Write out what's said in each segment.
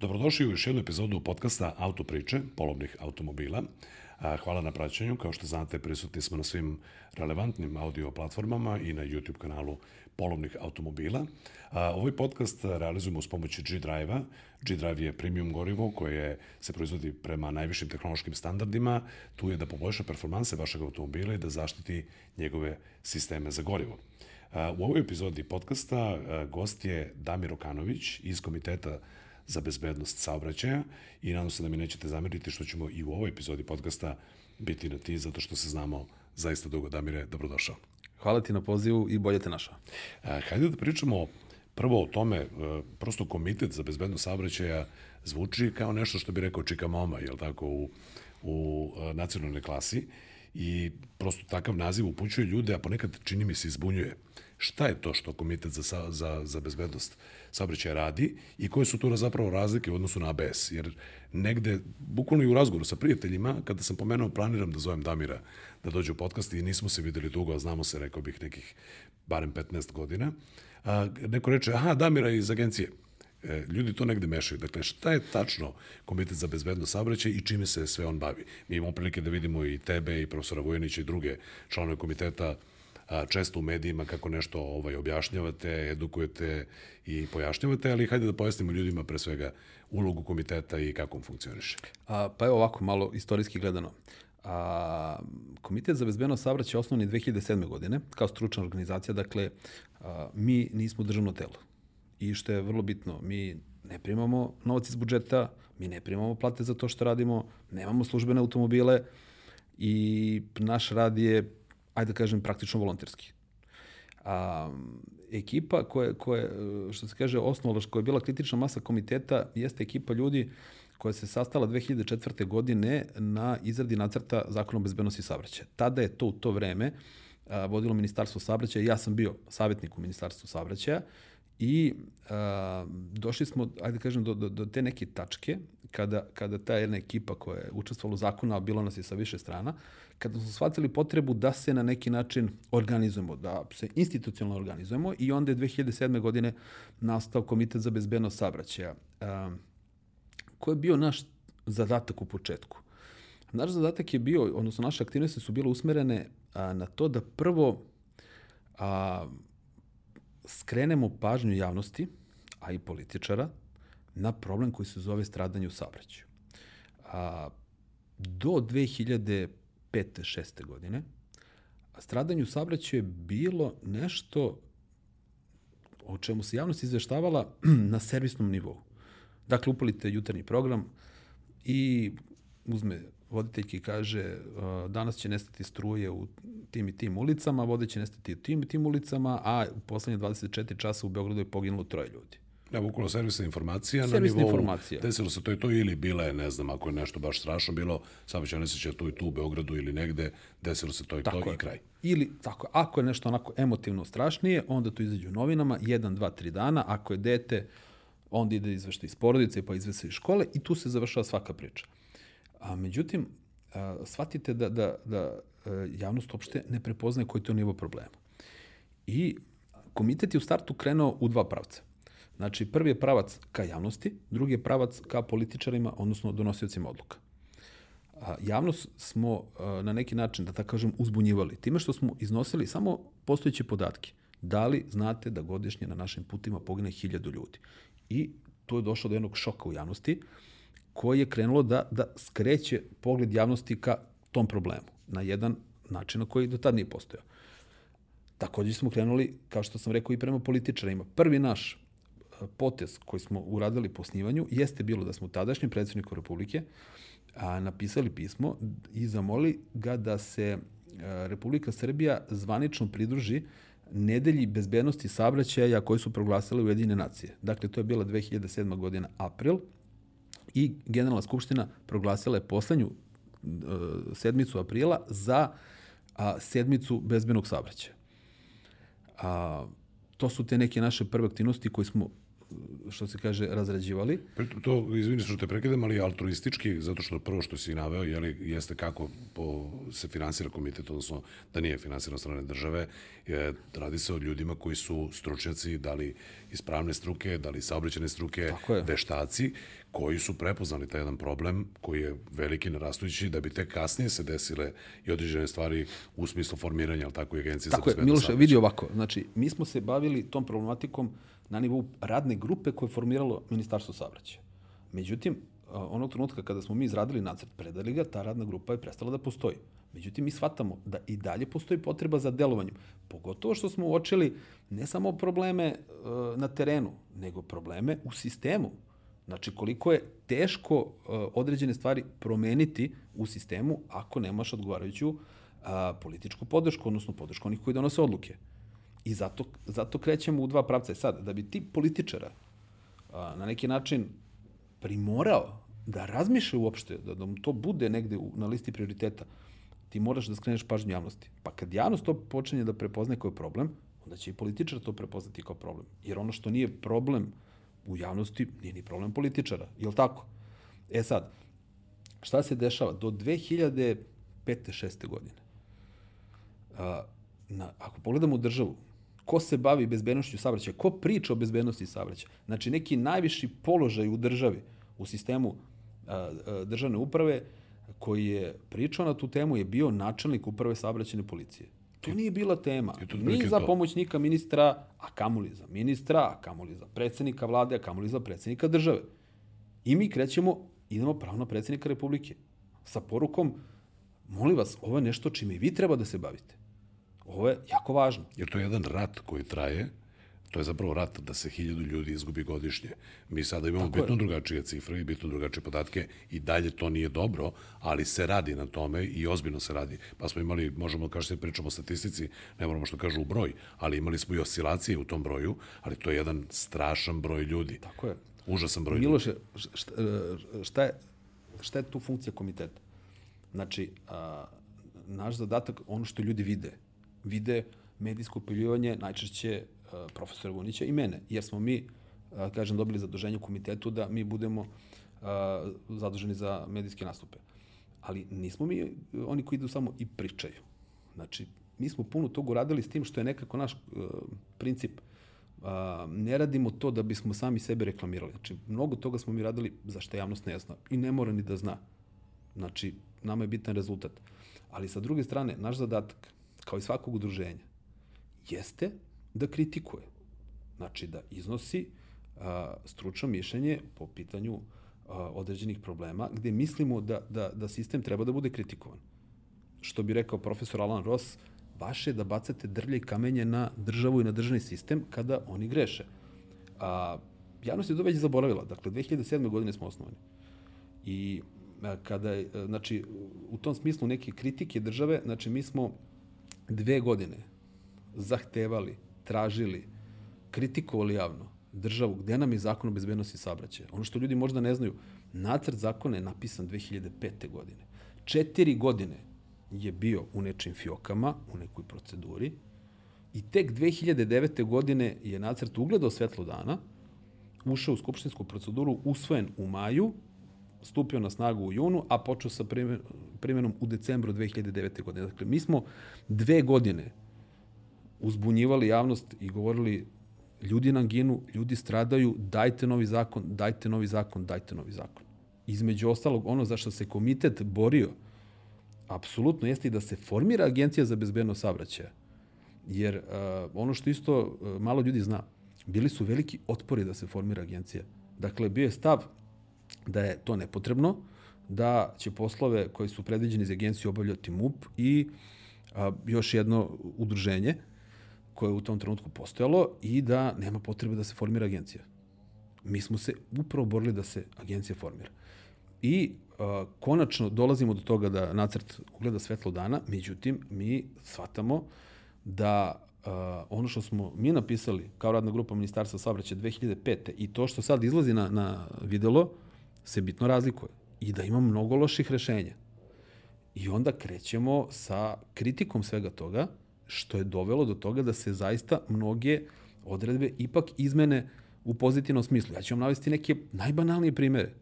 Dobrodošli u još jednu epizodu podcasta Autopriče, polovnih automobila. Hvala na praćenju. Kao što znate, prisutni smo na svim relevantnim audio platformama i na YouTube kanalu polovnih automobila. Ovaj podcast realizujemo s pomoći G-Drive-a. G-Drive je premium gorivo koje se proizvodi prema najvišim tehnološkim standardima. Tu je da poboljša performanse vašeg automobila i da zaštiti njegove sisteme za gorivo. U ovoj epizodi podcasta gost je Damir Okanović iz Komiteta za bezbednost saobraćaja i nadam se da mi nećete zameriti što ćemo i u ovoj epizodi podcasta biti na ti, zato što se znamo zaista dugo. Damire, dobrodošao. Hvala ti na pozivu i bolje te našao. Hajde da pričamo prvo o tome, e, prosto komitet za bezbednost saobraćaja zvuči kao nešto što bi rekao Čika Moma, jel tako, u, u e, nacionalnoj klasi i prosto takav naziv upućuje ljude, a ponekad čini mi se izbunjuje. Šta je to što Komitet za, za, za bezbednost saobraćaja radi i koje su tu zapravo razlike u odnosu na ABS? Jer negde, bukvalno i u razgovoru sa prijateljima, kada sam pomenuo planiram da zovem Damira da dođe u podcast i nismo se videli dugo, a znamo se, rekao bih, nekih barem 15 godina, a, neko reče, aha, Damira iz agencije. E, ljudi to negde mešaju. Dakle, šta je tačno Komitet za bezbednost saobraćaja i čime se sve on bavi? Mi imamo prilike da vidimo i tebe i profesora Vojanića i druge članove komiteta često u medijima kako nešto ovaj objašnjavate, edukujete i pojašnjavate, ali hajde da pojasnimo ljudima pre svega ulogu komiteta i kako on funkcioniše. A, pa evo ovako, malo istorijski gledano. A, Komitet za bezbednost saobraćaja je osnovni 2007. godine kao stručna organizacija, dakle a, mi nismo državno telo. I što je vrlo bitno, mi ne primamo novac iz budžeta, mi ne primamo plate za to što radimo, nemamo službene automobile i naš rad je ajde da kažem, praktično volonterski. A, ekipa koja, koja, što se kaže, osnovala, koja je bila kritična masa komiteta, jeste ekipa ljudi koja se sastala 2004. godine na izradi nacrta zakona o bezbednosti saobraćaja. Tada je to u to vreme a, vodilo Ministarstvo saobraćaja, ja sam bio savjetnik u Ministarstvu saobraćaja i a, došli smo, ajde kažem, do, do, do te neke tačke kada, kada ta jedna ekipa koja je učestvovala u zakonu, a bilo nas je sa više strana, kada smo shvatili potrebu da se na neki način organizujemo, da se institucionalno organizujemo i onda je 2007. godine nastao Komitet za bezbednost saobraćaja. Ko je bio naš zadatak u početku? Naš zadatak je bio, odnosno naše aktivnosti su bile usmerene a, na to da prvo a, skrenemo pažnju javnosti, a i političara, na problem koji se zove stradanje u saobraćaju. A, do 2005. 6. godine, stradanje u saobraćaju je bilo nešto o čemu se javnost izveštavala na servisnom nivou. Dakle, upalite jutarnji program i uzme voditeljki kaže danas će nestati struje u tim i tim ulicama, vode će nestati u tim i tim ulicama, a u poslednje 24 časa u Beogradu je poginulo troje ljudi. Ja, bukvalno servisna informacija servisna na nivou informacija. desilo se to i to ili bila je, ne znam, ako je nešto baš strašno bilo, saobraćajna nesreća tu i tu u Beogradu ili negde, desilo se to i tako to je. i kraj. Ili tako, ako je nešto onako emotivno strašnije, onda to izađe u novinama, 1, 2, 3 dana, ako je dete, onda ide izvešta iz porodice, pa izvešta iz škole i tu se završava svaka priča. A međutim, a, shvatite da, da, da e, javnost uopšte ne prepoznaje koji to nivo problema. I komitet je u startu krenuo u dva pravca. Znači, prvi je pravac ka javnosti, drugi je pravac ka političarima, odnosno donosiocima odluka. A, javnost smo a, na neki način, da tako kažem, uzbunjivali. Time što smo iznosili samo postojeće podatke. Da li znate da godišnje na našim putima pogine hiljadu ljudi? I tu je došlo do jednog šoka u javnosti koji je krenulo da, da skreće pogled javnosti ka tom problemu na jedan način na koji do tad nije postojao. Takođe smo krenuli, kao što sam rekao, i prema političarima. Prvi naš potez koji smo uradili po snivanju jeste bilo da smo tadašnjem predsjedniku Republike a, napisali pismo i zamoli ga da se a, Republika Srbija zvanično pridruži nedelji bezbednosti saobraćaja koji su proglasile Ujedine nacije. Dakle, to je bila 2007. godina april i Generalna skupština proglasila je poslednju sedmicu aprila za a, sedmicu bezbednog saobraćaja. A, to su te neke naše prve aktivnosti koje smo što se kaže, razrađivali. To, izvini što te prekidam, ali altruistički, zato što prvo što si naveo, jeli, jeste kako po, se finansira komitet, odnosno da nije finansiran strane države, je, radi se o ljudima koji su stručnjaci, da li iz pravne struke, da li saobraćene struke, veštaci, koji su prepoznali taj jedan problem koji je veliki narastujući da bi te kasnije se desile i određene stvari u smislu formiranja, ali tako i agencije tako za bezbednost Miloše, vidi ovako, znači mi smo se bavili tom problematikom na nivou radne grupe koje je formiralo Ministarstvo saobraćaja. Međutim, onog trenutka kada smo mi izradili nacrt, predali ga, ta radna grupa je prestala da postoji. Međutim, mi shvatamo da i dalje postoji potreba za delovanjem. Pogotovo što smo uočili ne samo probleme e, na terenu, nego probleme u sistemu. Znači, koliko je teško e, određene stvari promeniti u sistemu ako nemaš odgovarajuću političku podršku, odnosno podršku onih koji donose odluke. I zato, zato krećemo u dva pravca. E sad, da bi ti političara a, na neki način primorao da razmišlja uopšte, da, da mu to bude negde u, na listi prioriteta, ti moraš da skreneš pažnju javnosti. Pa kad javnost to počinje da prepozne kao problem, onda će i političar to prepoznati kao problem. Jer ono što nije problem u javnosti, nije ni problem političara. Je li tako? E sad, šta se dešava? Do 2005. 6. godine, a, na, ako pogledamo državu, ko se bavi bezbednošću saobraćaja, ko priča o bezbednosti saobraćaja, znači neki najviši položaj u državi, u sistemu a, a, državne uprave, koji je pričao na tu temu je bio načelnik uprave saobraćajne policije. To nije bila tema. Ni za pomoćnika ministra, a kamoli za ministra, a kamoli za predsednika vlade, a kamoli za predsednika države. I mi krećemo, idemo pravo na predsednika Republike. Sa porukom, molim vas, ovo je nešto čime i vi treba da se bavite. Ovo je jako važno. Jer to je jedan rat koji traje, To je zapravo rat da se hiljadu ljudi izgubi godišnje. Mi sada imamo Tako bitno je. drugačije cifre i bitno drugačije podatke i dalje to nije dobro, ali se radi na tome i ozbiljno se radi. Pa smo imali, možemo što se pričamo o statistici, ne moramo što kažu u broj, ali imali smo i oscilacije u tom broju, ali to je jedan strašan broj ljudi. Tako je. Užasan broj Miloše, ljudi. Šta, šta, je, šta je tu funkcija komiteta? Znači, a, naš zadatak, ono što ljudi vide, vide medijsko upiljivanje najčešće Eh, profesora Vunića i mene, jer smo mi, eh, kažem, dobili zaduženje u komitetu da mi budemo eh, zaduženi za medijske nastupe. Ali nismo mi oni koji idu samo i pričaju. Znači, mi smo puno toga uradili s tim što je nekako naš princip ne radimo to da bismo sami sebe reklamirali. Znači, mnogo toga smo mi radili za što javnost ne zna i ne mora ni da zna. Znači, nama je bitan rezultat. Ali sa druge strane, naš zadatak, kao i svakog udruženja, jeste da kritikuje. Znači da iznosi a, stručno mišljenje po pitanju a, određenih problema gde mislimo da, da, da sistem treba da bude kritikovan. Što bi rekao profesor Alan Ross, vaše je da bacate drlje i kamenje na državu i na državni sistem kada oni greše. A, javnost je to već zaboravila. Dakle, 2007. godine smo osnovani. I a, kada je, znači, u tom smislu neke kritike države, znači mi smo dve godine zahtevali tražili, kritikovali javno državu, gde nam je zakon o bezbednosti saobraćaja. Ono što ljudi možda ne znaju, nacrt zakona je napisan 2005. godine. Četiri godine je bio u nečim fiokama, u nekoj proceduri, i tek 2009. godine je nacrt ugledao svetlo dana, ušao u skupštinsku proceduru, usvojen u maju, stupio na snagu u junu, a počeo sa primjenom u decembru 2009. godine. Dakle, mi smo dve godine uzbunjivali javnost i govorili ljudi nam ginu, ljudi stradaju, dajte novi zakon, dajte novi zakon, dajte novi zakon. Između ostalog, ono za što se komitet borio, apsolutno jeste i da se formira agencija za bezbednost saobraćaja. Jer uh, ono što isto uh, malo ljudi zna, bili su veliki otpori da se formira agencija. Dakle, bio je stav da je to nepotrebno, da će poslove koji su predviđeni za agenciju obavljati MUP i a, još jedno udruženje, koje je u tom trenutku postojalo i da nema potrebe da se formira agencija. Mi smo se upravo borili da se agencija formira. I uh, konačno dolazimo do toga da nacrt ugleda svetlo dana, međutim, mi shvatamo da uh, ono što smo mi napisali kao radna grupa Ministarstva saobraćaja 2005. i to što sad izlazi na, na videlo se bitno razlikuje i da ima mnogo loših rešenja. I onda krećemo sa kritikom svega toga, što je dovelo do toga da se zaista mnoge odredbe ipak izmene u pozitivnom smislu. Ja ću vam navesti neke najbanalnije primere.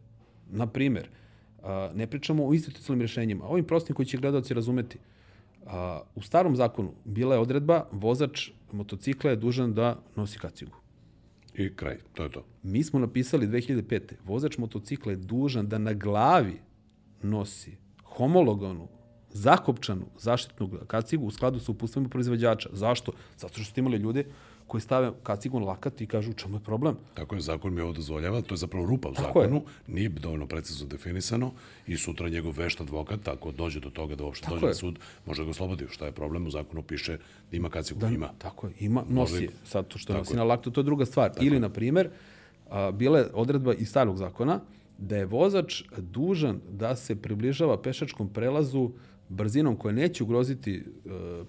Na primer, ne pričamo o institucionalnim rešenjima, ovim prostim koji će gledalci razumeti. U starom zakonu bila je odredba vozač motocikla je dužan da nosi kacigu. I kraj, to je to. Mi smo napisali 2005. Vozač motocikla je dužan da na glavi nosi homologanu, zakopčanu zaštitnu kacigu u skladu sa uputstvima proizvođača. Zašto? Zato što ste imali ljude koji stave kacigu na lakat i kažu u čemu je problem. Tako je, zakon mi ovo dozvoljava, to je zapravo rupa u Tako zakonu, je. nije dovoljno precizno definisano i sutra njegov vešt advokat, ako dođe do toga da uopšte Tako dođe je. na sud, može da ga oslobodi. Šta je problem? U zakonu piše da ima kacigu. Da, ima. Tako je, ima, nosi Može- je. Sad to što Tako nosi je. na laktu, to je druga stvar. Ili, na primer, a, bila je odredba iz starog zakona da je vozač dužan da se približava pešačkom prelazu brzinom koja neće ugroziti e,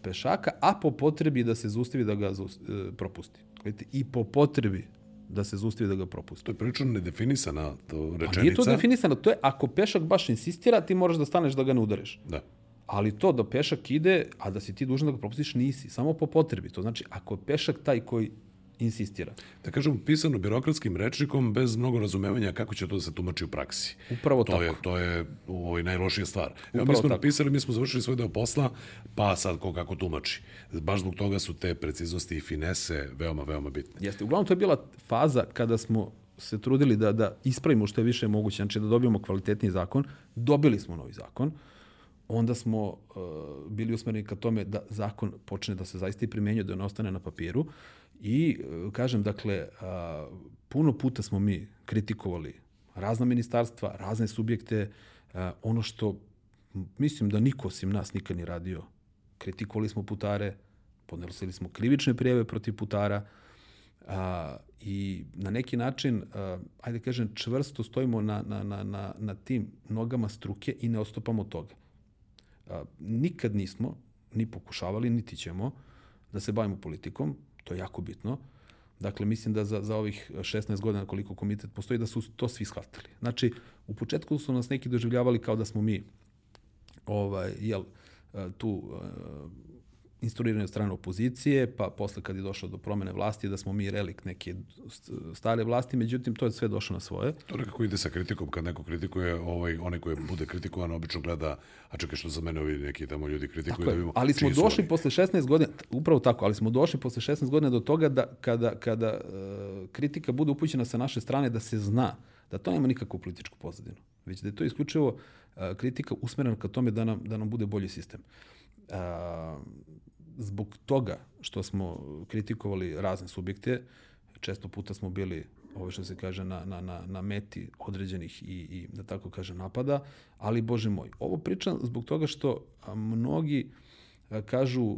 pešaka, a po potrebi da se zustavi da ga zaus- e, propusti. Vidite, I po potrebi da se zustavi da ga propusti. To je prilično nedefinisana to rečenica. Pa nije to definisano, to je ako pešak baš insistira, ti moraš da staneš da ga ne udariš. Da. Ali to da pešak ide, a da si ti dužan da ga propustiš, nisi. Samo po potrebi. To znači, ako je pešak taj koji insistira. Da kažem, pisano birokratskim rečnikom bez mnogo razumevanja kako će to da se tumači u praksi. Upravo to tako. Je, to je ovaj, najlošija stvar. Evo, mi smo tako. napisali, mi smo završili svoj deo posla, pa sad ko kako tumači. Baš zbog toga su te preciznosti i finese veoma, veoma bitne. Jeste. Uglavnom, to je bila faza kada smo se trudili da, da ispravimo što je više moguće, znači da dobijemo kvalitetniji zakon. Dobili smo novi zakon. Onda smo uh, bili usmereni ka tome da zakon počne da se zaista i primenjuje, da ne ostane na papiru. I, uh, kažem, dakle, uh, puno puta smo mi kritikovali razna ministarstva, razne subjekte, uh, ono što mislim da niko osim nas nikad ni radio. Kritikovali smo putare, podnosili smo krivične prijeve protiv putara, a, i na neki način, a, ajde kažem, čvrsto stojimo na, na, na, na, na tim nogama struke i ne odstupamo od toga. A, nikad nismo, ni pokušavali, niti ćemo, da se bavimo politikom, to je jako bitno. Dakle, mislim da za, za ovih 16 godina koliko komitet postoji, da su to svi shvatili. Znači, u početku su nas neki doživljavali kao da smo mi ovaj, jel, tu instruirani od strane opozicije, pa posle kad je došlo do promene vlasti, da smo mi relik neke st- stare vlasti, međutim, to je sve došlo na svoje. To nekako ide sa kritikom, kad neko kritikuje, ovaj, onaj koji bude kritikovan obično gleda, a čekaj što za mene ovi neki tamo ljudi kritikuju Tako da vidimo Ali smo došli oni. posle 16 godina, upravo tako, ali smo došli posle 16 godina do toga da kada, kada e, kritika bude upućena sa naše strane, da se zna da to nema nikakvu političku pozadinu, već da je to isključivo e, kritika usmerena ka tome da nam, da nam bude bolji sistem. A, zbog toga što smo kritikovali razne subjekte, često puta smo bili ovo što se kaže na, na, na, na meti određenih i, i da tako kaže napada, ali bože moj, ovo pričam zbog toga što mnogi kažu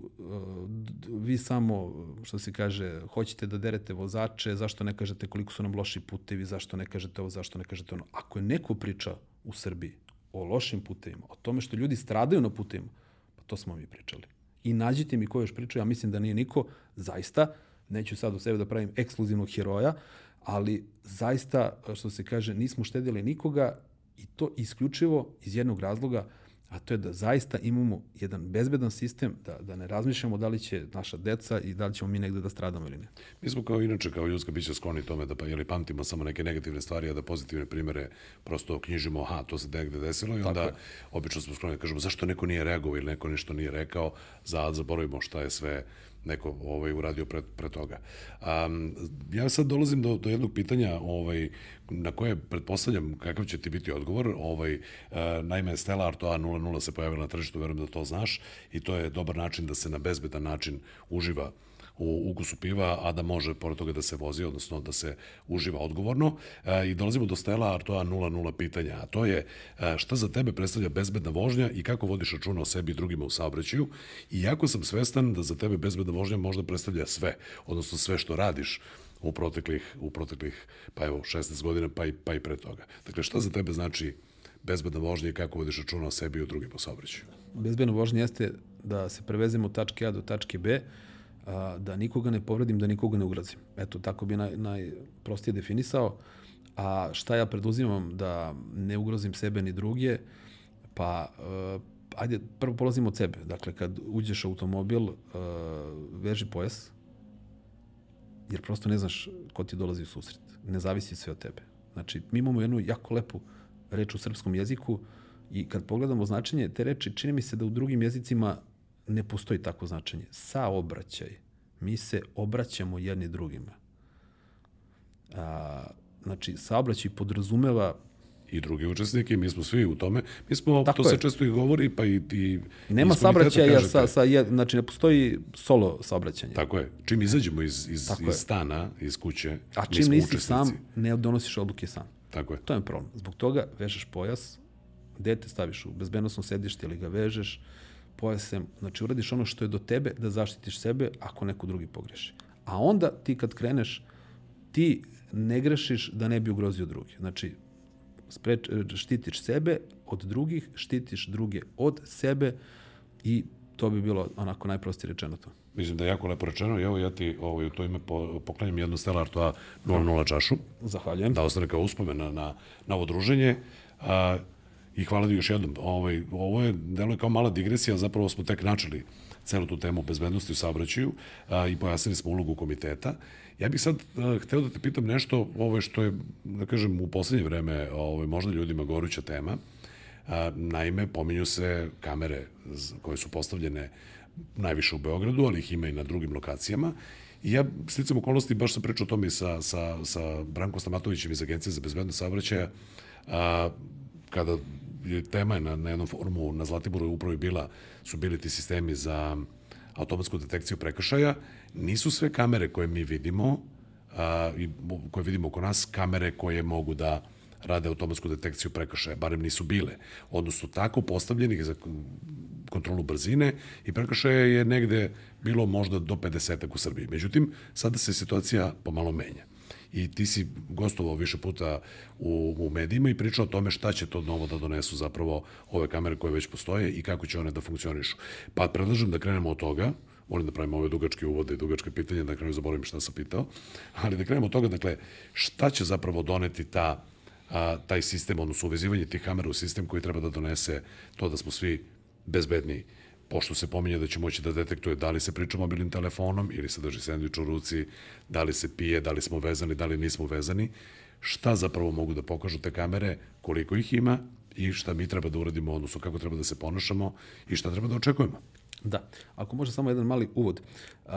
vi samo, što se kaže, hoćete da derete vozače, zašto ne kažete koliko su nam loši putevi, zašto ne kažete ovo, zašto ne kažete ono. Ako je neko priča u Srbiji o lošim putevima, o tome što ljudi stradaju na putevima, pa to smo mi pričali. I nađite mi ko još priča, ja mislim da nije niko, zaista, neću sad u sebe da pravim ekskluzivnog heroja, ali zaista, što se kaže, nismo štedili nikoga i to isključivo iz jednog razloga, a to je da zaista imamo jedan bezbedan sistem, da, da ne razmišljamo da li će naša deca i da li ćemo mi negde da stradamo ili ne. Mi smo kao inače, kao ljudska bića skloni tome da pa, jeli, pamtimo samo neke negativne stvari, a da pozitivne primere prosto knjižimo, aha, to se negde desilo i onda obično smo skloni da kažemo zašto neko nije reagovao ili neko nešto nije rekao, za zaboravimo šta je sve neko ovaj uradio pre, pre toga. Um, ja sad dolazim do, do jednog pitanja ovaj, na koje pretpostavljam kakav će ti biti odgovor. Ovaj, uh, naime, Stella Artois 00 se pojavila na tržištu, verujem da to znaš, i to je dobar način da se na bezbedan način uživa u ukusu piva, a da može pored toga da se vozi, odnosno da se uživa odgovorno. E, I dolazimo do Stela Artoa 00 pitanja, a to je e, šta za tebe predstavlja bezbedna vožnja i kako vodiš računa o sebi i drugima u saobraćaju. I jako sam svestan da za tebe bezbedna vožnja možda predstavlja sve, odnosno sve što radiš u proteklih, u proteklih pa evo, 16 godina, pa i, pa i pre toga. Dakle, šta za tebe znači bezbedna vožnja i kako vodiš računa o sebi i o drugima u saobraćaju? Bezbedna vožnja jeste da se prevezemo od tačke A do tačke B, a, da nikoga ne povredim, da nikoga ne ugrozim. Eto, tako bi naj, najprostije definisao. A šta ja preduzimam da ne ugrozim sebe ni druge? Pa, uh, ajde, prvo polazim od sebe. Dakle, kad uđeš u automobil, uh, veži pojas, jer prosto ne znaš ko ti dolazi u susret. Ne zavisi sve od tebe. Znači, mi imamo jednu jako lepu reč u srpskom jeziku i kad pogledamo značenje te reči, čini mi se da u drugim jezicima ne postoji takvo značenje. Saobraćaj. Mi se obraćamo jedni drugima. A, znači, saobraćaj podrazumeva i drugi učesnike, mi smo svi u tome. Mi smo, Tako to se je. često i govori, pa i, i Nema saobraćaja sa, sa znači ne postoji solo saobraćanje. Tako je. Čim izađemo iz, iz, Tako iz je. stana, iz kuće, A čim nisi učesnici. sam, ne donosiš odluke sam. Tako je. To je problem. Zbog toga vežeš pojas, dete staviš u bezbednostno sedište ili ga vežeš pojasem, znači uradiš ono što je do tebe da zaštitiš sebe ako neko drugi pogreši. A onda ti kad kreneš, ti ne grešiš da ne bi ugrozio drugi. Znači, spreč, štitiš sebe od drugih, štitiš druge od sebe i to bi bilo onako najprostije rečeno to. Mislim da je jako lepo rečeno i evo ja ti ovaj, u to ime po, poklanjam jednu Stella Artois 00 čašu, Zahvaljujem. da ostane kao uspomena na, na ovo druženje. A, I hvala ti još jednom. Ovaj, ovo je, deluje kao mala digresija, zapravo smo tek načeli celu tu temu bezbednosti u saobraćaju a, i pojasnili smo ulogu komiteta. Ja bih sad a, hteo da te pitam nešto ovo što je, da kažem, u poslednje vreme ovaj, možda ljudima goruća tema. A, naime, pominju se kamere koje su postavljene najviše u Beogradu, ali ih ima i na drugim lokacijama. I ja, slicam okolnosti, baš sam pričao o tome sa, sa, sa Brankom Stamatovićem iz Agencije za bezbednost saobraćaja, a, kada je tema na, na jednom forumu na Zlatiboru je upravo bila, su bili ti sistemi za automatsku detekciju prekršaja, nisu sve kamere koje mi vidimo, a, i koje vidimo oko nas, kamere koje mogu da rade automatsku detekciju prekršaja, barem nisu bile. Odnosno, tako postavljenih za kontrolu brzine i prekršaja je negde bilo možda do 50 u Srbiji. Međutim, sada se situacija pomalo menja. I ti si gostovao više puta u, u medijima i pričao o tome šta će to novo da donesu zapravo ove kamere koje već postoje i kako će one da funkcionišu. Pa predlažem da krenemo od toga, volim da pravimo ove dugačke uvode i dugačke pitanja, da krenu zaboravim šta sam pitao, ali da krenemo od toga, dakle, šta će zapravo doneti ta, a, taj sistem, odnosno uvezivanje tih kamera u sistem koji treba da donese to da smo svi bezbedniji pošto se pominje da će moći da detektuje da li se priča mobilnim telefonom ili se drži sendvič u ruci, da li se pije, da li smo vezani, da li nismo vezani, šta zapravo mogu da pokažu te kamere, koliko ih ima i šta mi treba da uradimo, odnosno kako treba da se ponašamo i šta treba da očekujemo. Da. Ako može samo jedan mali uvod.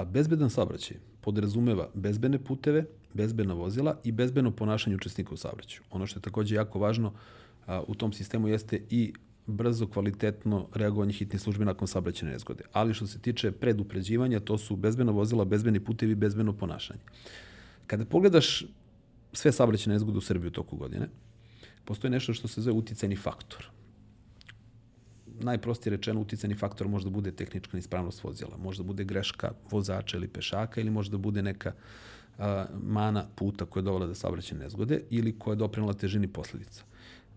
Bezbedan saobraćaj podrazumeva bezbedne puteve, bezbedna vozila i bezbedno ponašanje učesnika u saobraćaju. Ono što je takođe jako važno u tom sistemu jeste i brzo, kvalitetno reagovanje hitnih službi nakon saobraćajne nezgode. Ali što se tiče predupređivanja, to su bezbedna vozila, bezbedni putevi i bezbedno ponašanje. Kada pogledaš sve saobraćajne nezgode u Srbiji u toku godine, postoji nešto što se zove uticajni faktor najprostije rečeno uticani faktor može da bude tehnička ispravnost vozila, može da bude greška vozača ili pešaka ili može da bude neka a, mana puta koja je dovela do saobraćajne nezgode ili koja je doprinala težini posledica.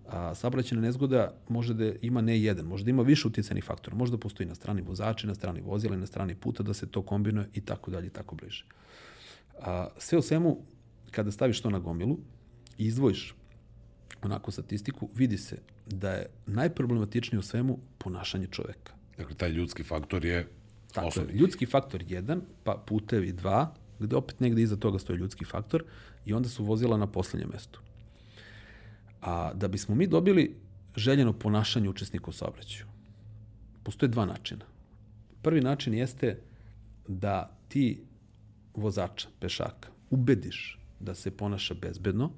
A, saobraćajna nezgoda može da ima ne jedan, može da ima više uticajnih faktora, može da postoji na strani vozača, na strani vozila na strani puta, da se to kombinuje i tako dalje i tako bliže. A, sve u svemu, kada staviš to na gomilu i izdvojiš onako statistiku, vidi se da je najproblematičnije u svemu ponašanje čoveka. Dakle, taj ljudski faktor je Tako osnovni. je, ljudski faktor 1, pa putevi 2, gde opet negde iza toga stoji ljudski faktor i onda su vozila na poslednjem mestu. A da bismo mi dobili željeno ponašanje učesnika u saobraćaju, postoje dva načina. Prvi način jeste da ti vozača, pešaka, ubediš da se ponaša bezbedno,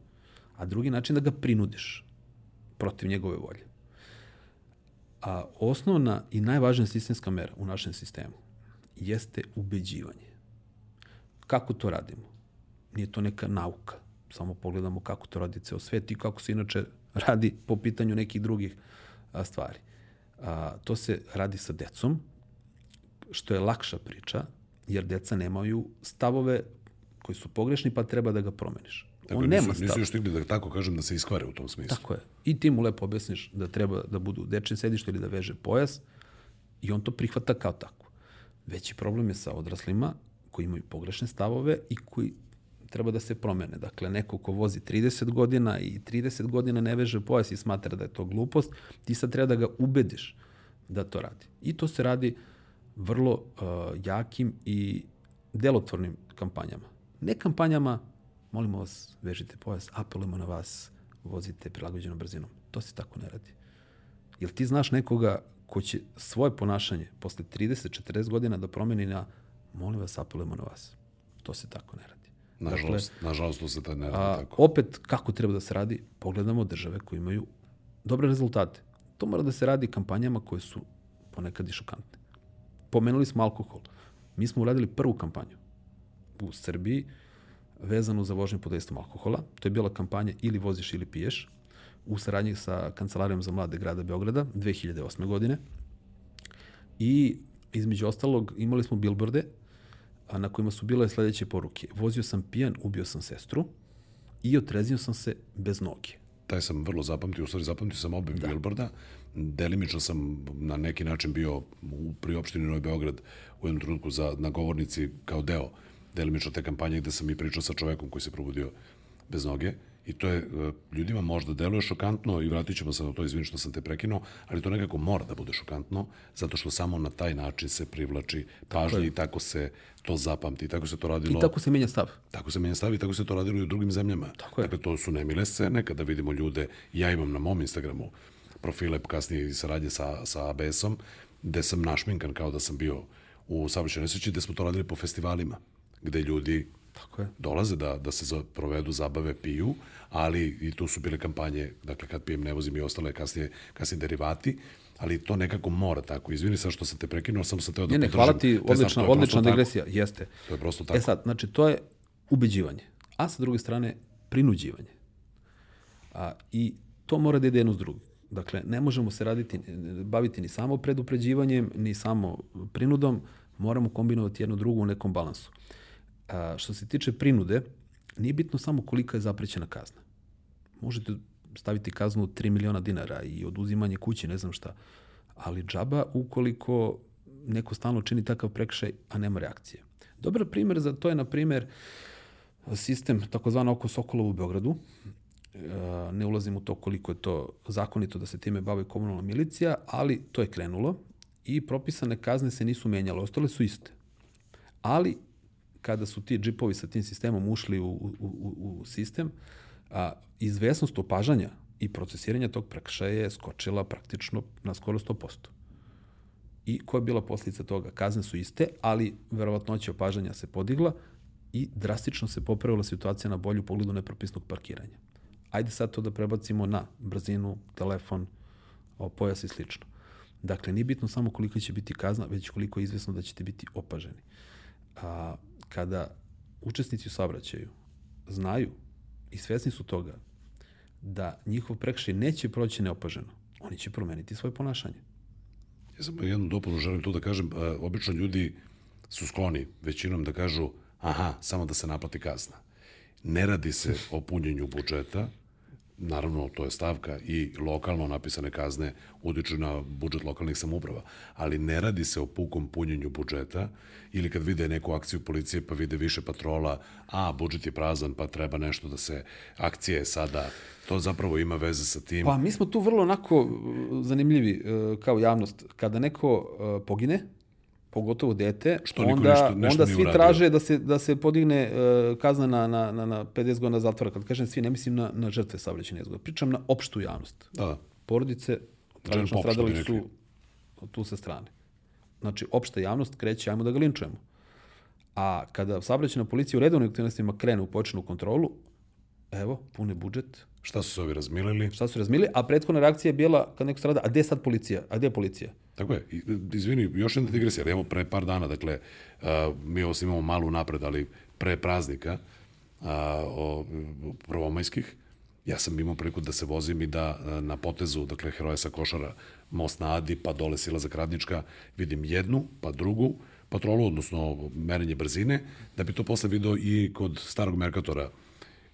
a drugi način da ga prinudiš protiv njegove volje. A osnovna i najvažnija sistemska mera u našem sistemu jeste ubeđivanje. Kako to radimo? Nije to neka nauka. Samo pogledamo kako to radi ceo svet i kako se inače radi po pitanju nekih drugih a, stvari. A, to se radi sa decom, što je lakša priča, jer deca nemaju stavove koji su pogrešni, pa treba da ga promeniš. Dakle, On nema nisu, nisu još stigli da tako kažem da se iskvare u tom smislu. Tako je. I ti mu lepo objasniš da treba da budu u dečjem sedištu ili da veže pojas i on to prihvata kao tako. Veći problem je sa odraslima koji imaju pogrešne stavove i koji treba da se promene. Dakle, neko ko vozi 30 godina i 30 godina ne veže pojas i smatra da je to glupost, ti sad treba da ga ubediš da to radi. I to se radi vrlo uh, jakim i delotvornim kampanjama. Ne kampanjama, molimo vas, vežite pojas, apelujemo na vas, vozite prilagođenom brzinom. To se tako ne radi. Jel ti znaš nekoga ko će svoje ponašanje posle 30-40 godina da promeni na molim vas, apelujemo na vas. To se tako ne radi. Nažalost, dakle, nažalost to se ta ne radi a, tako. Opet, kako treba da se radi? Pogledamo države koje imaju dobre rezultate. To mora da se radi kampanjama koje su ponekad i šokantne. Pomenuli smo alkohol. Mi smo uradili prvu kampanju u Srbiji vezanu za vožnju pod dejstvom alkohola. To je bila kampanja ili voziš ili piješ u saradnji sa Kancelarijom za mlade grada Beograda 2008. godine. I između ostalog imali smo bilborde a na kojima su bile sledeće poruke. Vozio sam pijan, ubio sam sestru i otreznio sam se bez noge. Taj sam vrlo zapamtio, u stvari zapamtio sam obe da. bilborda. Delimično sam na neki način bio u priopštini Novi Beograd u jednom trenutku za, na govornici kao deo delimično te kampanje gde sam i pričao sa čovekom koji se probudio bez noge i to je e, ljudima možda deluje šokantno i vratit ćemo se na to, izvini što sam te prekinuo, ali to nekako mora da bude šokantno, zato što samo na taj način se privlači pažnje i tako se to zapamti, i tako se to radilo. I tako se menja stav. Tako se menja stav i tako se to radilo i u drugim zemljama. Tako je. Dakle, to su nemile scene kada vidimo ljude, ja imam na mom Instagramu profile kasnije i saradnje sa, sa ABS-om, gde sam našminkan kao da sam bio u saobraćajnoj nesreći, gde smo to radili po festivalima, gde ljudi Tako je. dolaze da, da se provedu, zabave, piju, ali i tu su bile kampanje, dakle kad pijem ne vozim i ostale kasnije, kasnije derivati, ali to nekako mora tako. Izvini sa što sam te prekinuo, samo sam teo da ne, ne, hvala ti, odlična, je odlična digresija, tako. jeste. To je prosto tako. E sad, znači to je ubeđivanje, a sa druge strane prinuđivanje. A, I to mora da ide jedno s drugim. Dakle, ne možemo se raditi, baviti ni samo predupređivanjem, ni samo prinudom, moramo kombinovati jedno drugo u nekom balansu. A, što se tiče prinude, nije bitno samo kolika je zaprećena kazna. Možete staviti kaznu od 3 miliona dinara i oduzimanje kuće, ne znam šta. Ali džaba ukoliko neko stalno čini takav prekšaj, a nema reakcije. Dobar primer za to je, na primer, sistem takozvano oko Sokola u Beogradu. E, ne ulazim u to koliko je to zakonito da se time bave komunalna milicija, ali to je krenulo i propisane kazne se nisu menjale, ostale su iste. Ali kada su ti džipovi sa tim sistemom ušli u, u, u, u sistem, a, izvesnost opažanja i procesiranja tog prekršaja je skočila praktično na skoro 100%. I koja je bila posljedica toga? Kazne su iste, ali verovatnoća opažanja se podigla i drastično se popravila situacija na bolju pogledu nepropisnog parkiranja. Ajde sad to da prebacimo na brzinu, telefon, pojas i slično. Dakle, nije bitno samo koliko će biti kazna, već koliko je izvesno da ćete biti opaženi. A, kada učesnici u saobraćaju znaju i svesni su toga da njihov prekšaj neće proći neopaženo, oni će promeniti svoje ponašanje. Ja sam jednu dopunu želim tu da kažem, obično ljudi su skloni većinom da kažu aha, samo da se naplati kazna. Ne radi se o punjenju budžeta, naravno to je stavka i lokalno napisane kazne utiču na budžet lokalnih samuprava, ali ne radi se o pukom punjenju budžeta ili kad vide neku akciju policije pa vide više patrola, a budžet je prazan pa treba nešto da se, akcije sada, to zapravo ima veze sa tim. Pa mi smo tu vrlo onako uh, zanimljivi uh, kao javnost. Kada neko uh, pogine, pogotovo dete, što onda, nešto, nešto onda svi uradio. traže da se, da se podigne uh, kazna na, na, na, na 50 godina zatvora. Kad kažem svi, ne mislim na, na žrtve saobraćajne nezgode. Pričam na opštu javnost. Da. Porodice tragično stradali su tu sa strane. Znači, opšta javnost kreće, ajmo da ga linčujemo. A kada saobraćajna policija u redovnim aktivnostima krene u počinu kontrolu, evo, pune budžet. Šta su se ovi razmilili? Šta su razmilili, a prethodna reakcija je bila kad neko strada, a gde je sad policija? A gde je policija? Tako je. Izvini, još jedna digresija. Evo, pre par dana, dakle, uh, mi ovo imamo malu napred, ali pre praznika, uh, o, prvomajskih, ja sam imao priliku da se vozim i da na potezu, dakle, heroja sa košara, most na Adi, pa dole sila za Kradnička, vidim jednu, pa drugu, patrolu, odnosno merenje brzine, da bi to posle video i kod starog Merkatora.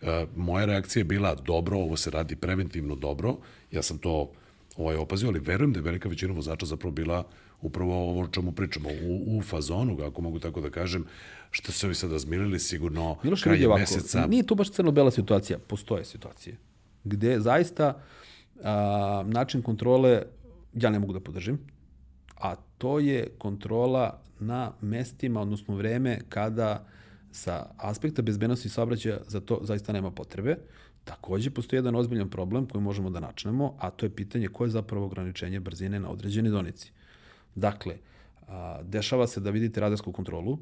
E, moja reakcija je bila dobro, ovo se radi preventivno dobro, ja sam to ovaj, opazio, ali verujem da je velika većina vozača zapravo bila upravo ovo o čemu pričamo, u, u fazonu, ako mogu tako da kažem, što se ovi sad razmilili sigurno Miloš, kraj ovako, meseca. Nije to baš crno-bela situacija, postoje situacije, gde zaista a, način kontrole ja ne mogu da podržim, a to je kontrola na mestima, odnosno vreme kada sa aspekta bezbednosti saobraćaja za to zaista nema potrebe. Takođe, postoji jedan ozbiljan problem koji možemo da načnemo, a to je pitanje koje je zapravo ograničenje brzine na određeni donici. Dakle, a, dešava se da vidite radarsku kontrolu,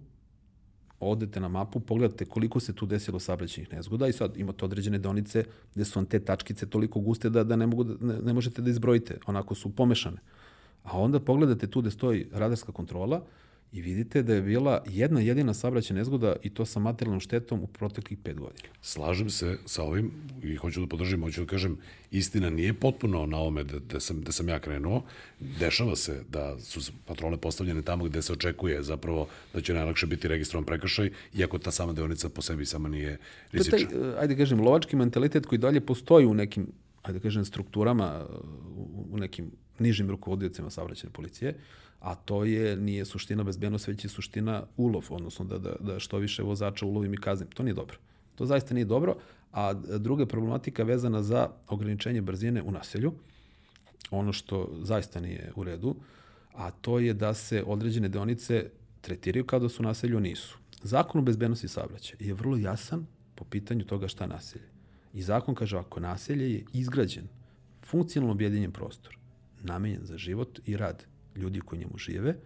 odete na mapu, pogledate koliko se tu desilo saobraćajnih nezgoda i sad imate određene donice gde su vam te tačkice toliko guste da, da, ne, mogu da ne, ne možete da izbrojite, onako su pomešane. A onda pogledate tu gde stoji radarska kontrola i vidite da je bila jedna jedina saobraćajna nezgoda i to sa materijalnom štetom u proteklih pet godina. Slažem se sa ovim i hoću da podržim, hoću da kažem, istina nije potpuno na ome da, da, sam, da sam ja krenuo. Dešava se da su patrole postavljene tamo gde se očekuje zapravo da će najlakše biti registrovan prekršaj, iako ta sama deonica po sebi sama nije rizična. To je taj, ajde kažem, lovački mentalitet koji dalje postoji u nekim, ajde kažem, strukturama, u, u nekim nižim rukovodiocima saobraćajne policije, a to je, nije suština bezbednost, već je suština ulov, odnosno da, da, da što više vozača ulovim i kaznim. To nije dobro. To zaista nije dobro, a druga problematika vezana za ograničenje brzine u naselju, ono što zaista nije u redu, a to je da se određene deonice tretiraju kao da su naselju, nisu. Zakon o bezbednosti saobraćaja je vrlo jasan po pitanju toga šta naselje. I zakon kaže ako naselje je izgrađen, funkcionalno objedinjen prostor, namenjen za život i rad ljudi koji njemu žive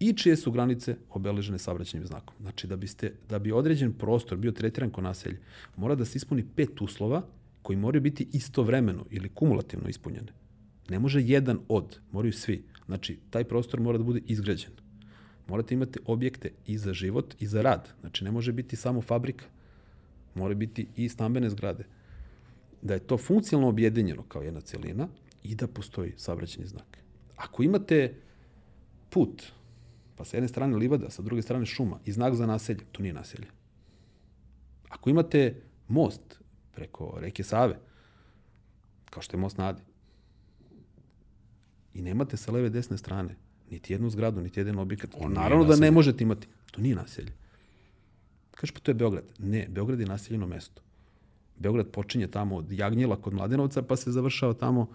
i čije su granice obeležene saobraćajnim znakom. Znači, da, biste, da bi određen prostor bio tretiran kao naselje, mora da se ispuni pet uslova koji moraju biti istovremeno ili kumulativno ispunjene. Ne može jedan od, moraju svi. Znači, taj prostor mora da bude izgrađen. Morate imati objekte i za život i za rad. Znači, ne može biti samo fabrika. Mora biti i stambene zgrade. Da je to funkcionalno objedinjeno kao jedna celina i da postoji saobraćajni znak. Ako imate put, pa sa jedne strane livada, sa druge strane šuma i znak za naselje, to nije naselje. Ako imate most preko reke Save, kao što je most Nadi, i nemate sa leve desne strane niti jednu zgradu, niti jedan objekat, On naravno da ne možete imati. To nije naselje. Kaže, pa to je Beograd. Ne, Beograd je naseljeno mesto. Beograd počinje tamo od Jagnjela kod Mladenovca, pa se završava tamo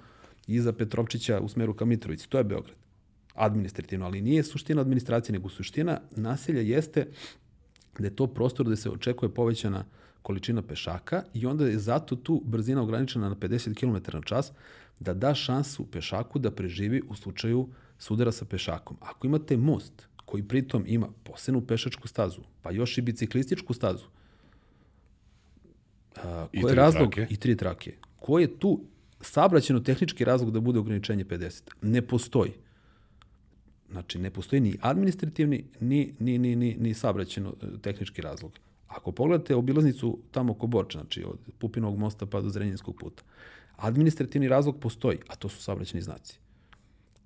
iza Petrovčića u smeru ka Mitrovici. To je Beograd. Administrativno, ali nije suština administracije, nego suština naselja jeste da je to prostor gde se očekuje povećana količina pešaka i onda je zato tu brzina ograničena na 50 km na čas da da šansu pešaku da preživi u slučaju sudara sa pešakom. Ako imate most koji pritom ima posebnu pešačku stazu, pa još i biciklističku stazu, a, ko je razlog trake. i tri trake. Ko je tu sabraćeno tehnički razlog da bude ograničenje 50. Ne postoji. Znači, ne postoji ni administrativni, ni, ni, ni, ni, ni sabraćeno e, tehnički razlog. Ako pogledate obilaznicu tamo oko Borča, znači od Pupinovog mosta pa do Zrenjinskog puta, administrativni razlog postoji, a to su sabraćeni znaci.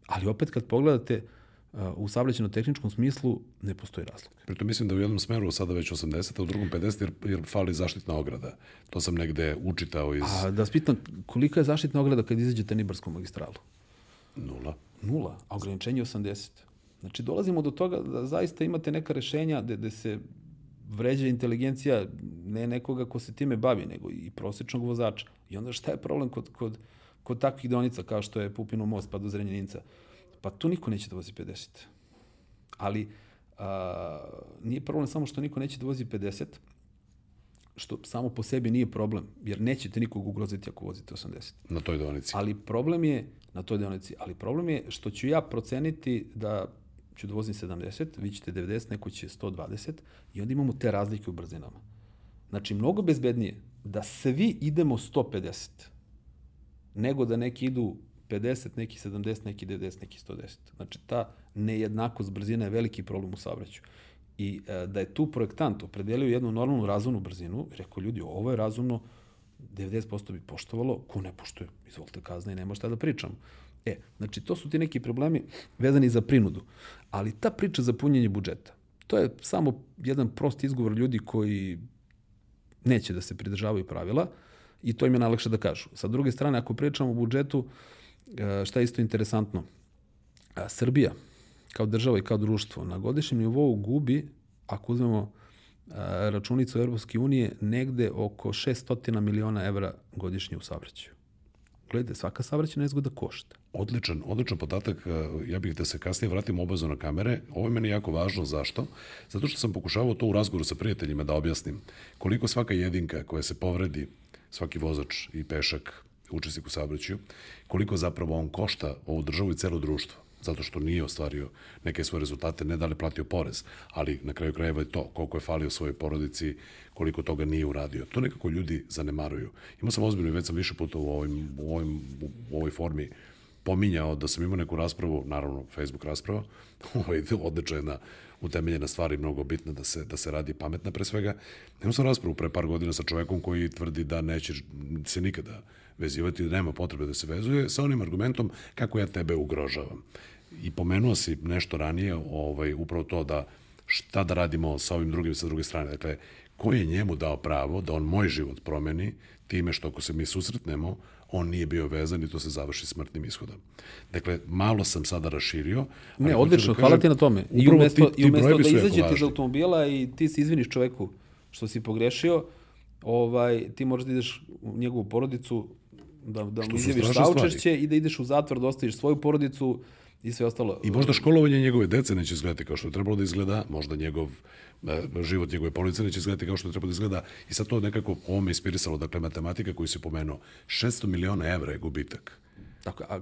Ali opet kad pogledate uh, u savrećeno-tehničkom smislu ne postoji razlog. Pritom mislim da u jednom smeru sada već 80, a u drugom 50 jer, jer fali zaštitna ograda. To sam negde učitao iz... A da spitam, kolika je zaštitna ograda kad izađete Nibarskom magistralu? Nula. Nula, a ograničenje 80. Znači dolazimo do toga da zaista imate neka rešenja gde, gde se vređa inteligencija ne nekoga ko se time bavi, nego i prosečnog vozača. I onda šta je problem kod, kod, kod takvih donica kao što je Pupinu most pa do Zrenjaninca? Pa tu niko neće da vozi 50. Ali a, nije problem samo što niko neće da vozi 50, što samo po sebi nije problem, jer nećete nikog ugroziti ako vozite 80. Na toj deonici. Ali problem je, na toj deonici, ali problem je što ću ja proceniti da ću da vozim 70, vi ćete 90, neko će 120 i onda imamo te razlike u brzinama. Znači, mnogo bezbednije da svi idemo 150, nego da neki idu 50, neki 70, neki 90, neki 110. Znači, ta nejednakost brzina je veliki problem u saobraćaju. I e, da je tu projektant opredelio jednu normalnu razumnu brzinu, rekao ljudi, ovo je razumno, 90% bi poštovalo, ko ne poštuje, izvolite kazna i nema šta da pričamo. E, znači, to su ti neki problemi vezani za prinudu. Ali ta priča za punjenje budžeta, to je samo jedan prost izgovor ljudi koji neće da se pridržavaju pravila i to im je najlakše da kažu. Sa druge strane, ako pričamo o budžetu, uh, šta je isto interesantno? A, Srbija, kao država i kao društvo, na godišnjem nivou gubi, ako uzmemo a, računicu Europske unije, negde oko 600 miliona evra godišnje u saobraćaju. Gledajte, svaka saobraćajna nezgoda košta. Odličan, odličan podatak. E, ja bih da se kasnije vratim obavezno na kamere. Ovo je meni jako važno. Zašto? Zato što sam pokušavao to u razgovoru sa prijateljima da objasnim. Koliko svaka jedinka koja se povredi, svaki vozač i pešak učesnik u saobraćaju, koliko zapravo on košta ovu državu i celo društvo. zato što nije ostvario neke svoje rezultate, ne da li platio porez, ali na kraju krajeva je to, koliko je falio svojoj porodici, koliko toga nije uradio. To nekako ljudi zanemaruju. Imao sam ozbiljno i već sam više puta u, ovim, u, ovim, u ovoj formi pominjao da sam imao neku raspravu, naravno Facebook rasprava, ovaj, odlična jedna utemeljena stvar i mnogo bitna da se, da se radi pametna pre svega. Imao sam raspravu pre par godina sa čovekom koji tvrdi da neće se nikada vezivati, da nema potrebe da se vezuje, sa onim argumentom kako ja tebe ugrožavam. I pomenuo si nešto ranije, ovaj, upravo to da šta da radimo sa ovim drugim sa druge strane. Dakle, ko je njemu dao pravo da on moj život promeni time što ako se mi susretnemo, on nije bio vezan i to se završi smrtnim ishodom. Dakle, malo sam sada raširio. Ne, odlično, da hvala ti na tome. I umesto, ti, ti i umesto da izađete iz automobila i ti se izviniš čoveku što si pogrešio, ovaj, ti možeš da ideš u njegovu porodicu, da, da mu izjaviš saučešće i da ideš u zatvor, da ostaviš svoju porodicu i sve ostalo. I možda školovanje njegove dece neće izgledati kao što je trebalo da izgleda, možda njegov e, život njegove porodice neće izgledati kao što je trebalo da izgleda i sad to nekako ovo me ispirisalo, dakle matematika koju se pomenuo, 600 miliona evra je gubitak. Tako, a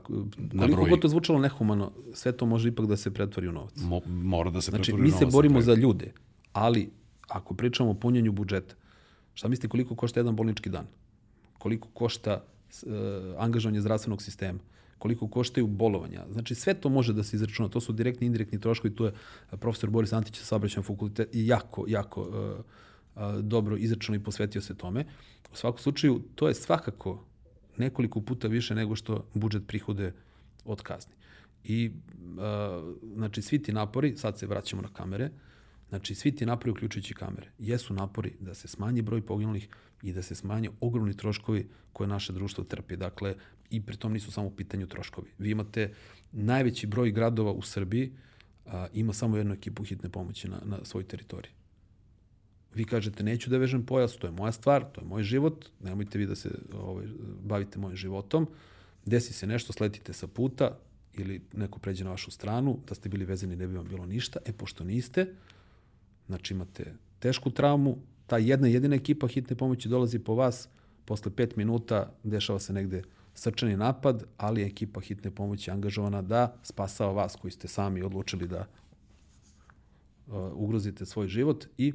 koliko god to zvučalo nehumano, sve to može ipak da se pretvori u novac. Mo, mora da se znači, pretvori u novac. Znači, mi se borimo za ljude, ali ako pričamo o punjenju budžeta, šta mislite koliko košta jedan bolnički dan? Koliko košta angažovanje zdravstvenog sistema? koliko koštaju bolovanja. Znači sve to može da se izračuna, to su direktni i indirektni troškovi, tu je profesor Boris Antić sa saobraćajnog fakulteta i jako, jako uh, uh, dobro izračunao i posvetio se tome. U svakom slučaju, to je svakako nekoliko puta više nego što budžet prihode od kazni. I znači svi ti napori, sad se vraćamo na kamere, znači svi ti napori uključujući kamere, jesu napori da se smanji broj poginulih i da se smanje ogromni troškovi koje naše društvo trpi. Dakle, i pritom nisu samo u pitanju troškovi. Vi imate najveći broj gradova u Srbiji, a, ima samo jednu ekipu hitne pomoći na, na svoj teritoriji. Vi kažete, neću da vežem pojas, to je moja stvar, to je moj život, nemojte vi da se ovaj, bavite mojim životom, desi se nešto, sletite sa puta ili neko pređe na vašu stranu, da ste bili vezani ne bi vam bilo ništa, e pošto niste, znači imate tešku traumu, ta jedna jedina ekipa hitne pomoći dolazi po vas, posle pet minuta dešava se negde srčani napad, ali ekipa hitne pomoći angažovana da spasava vas koji ste sami odlučili da uh, ugrozite svoj život i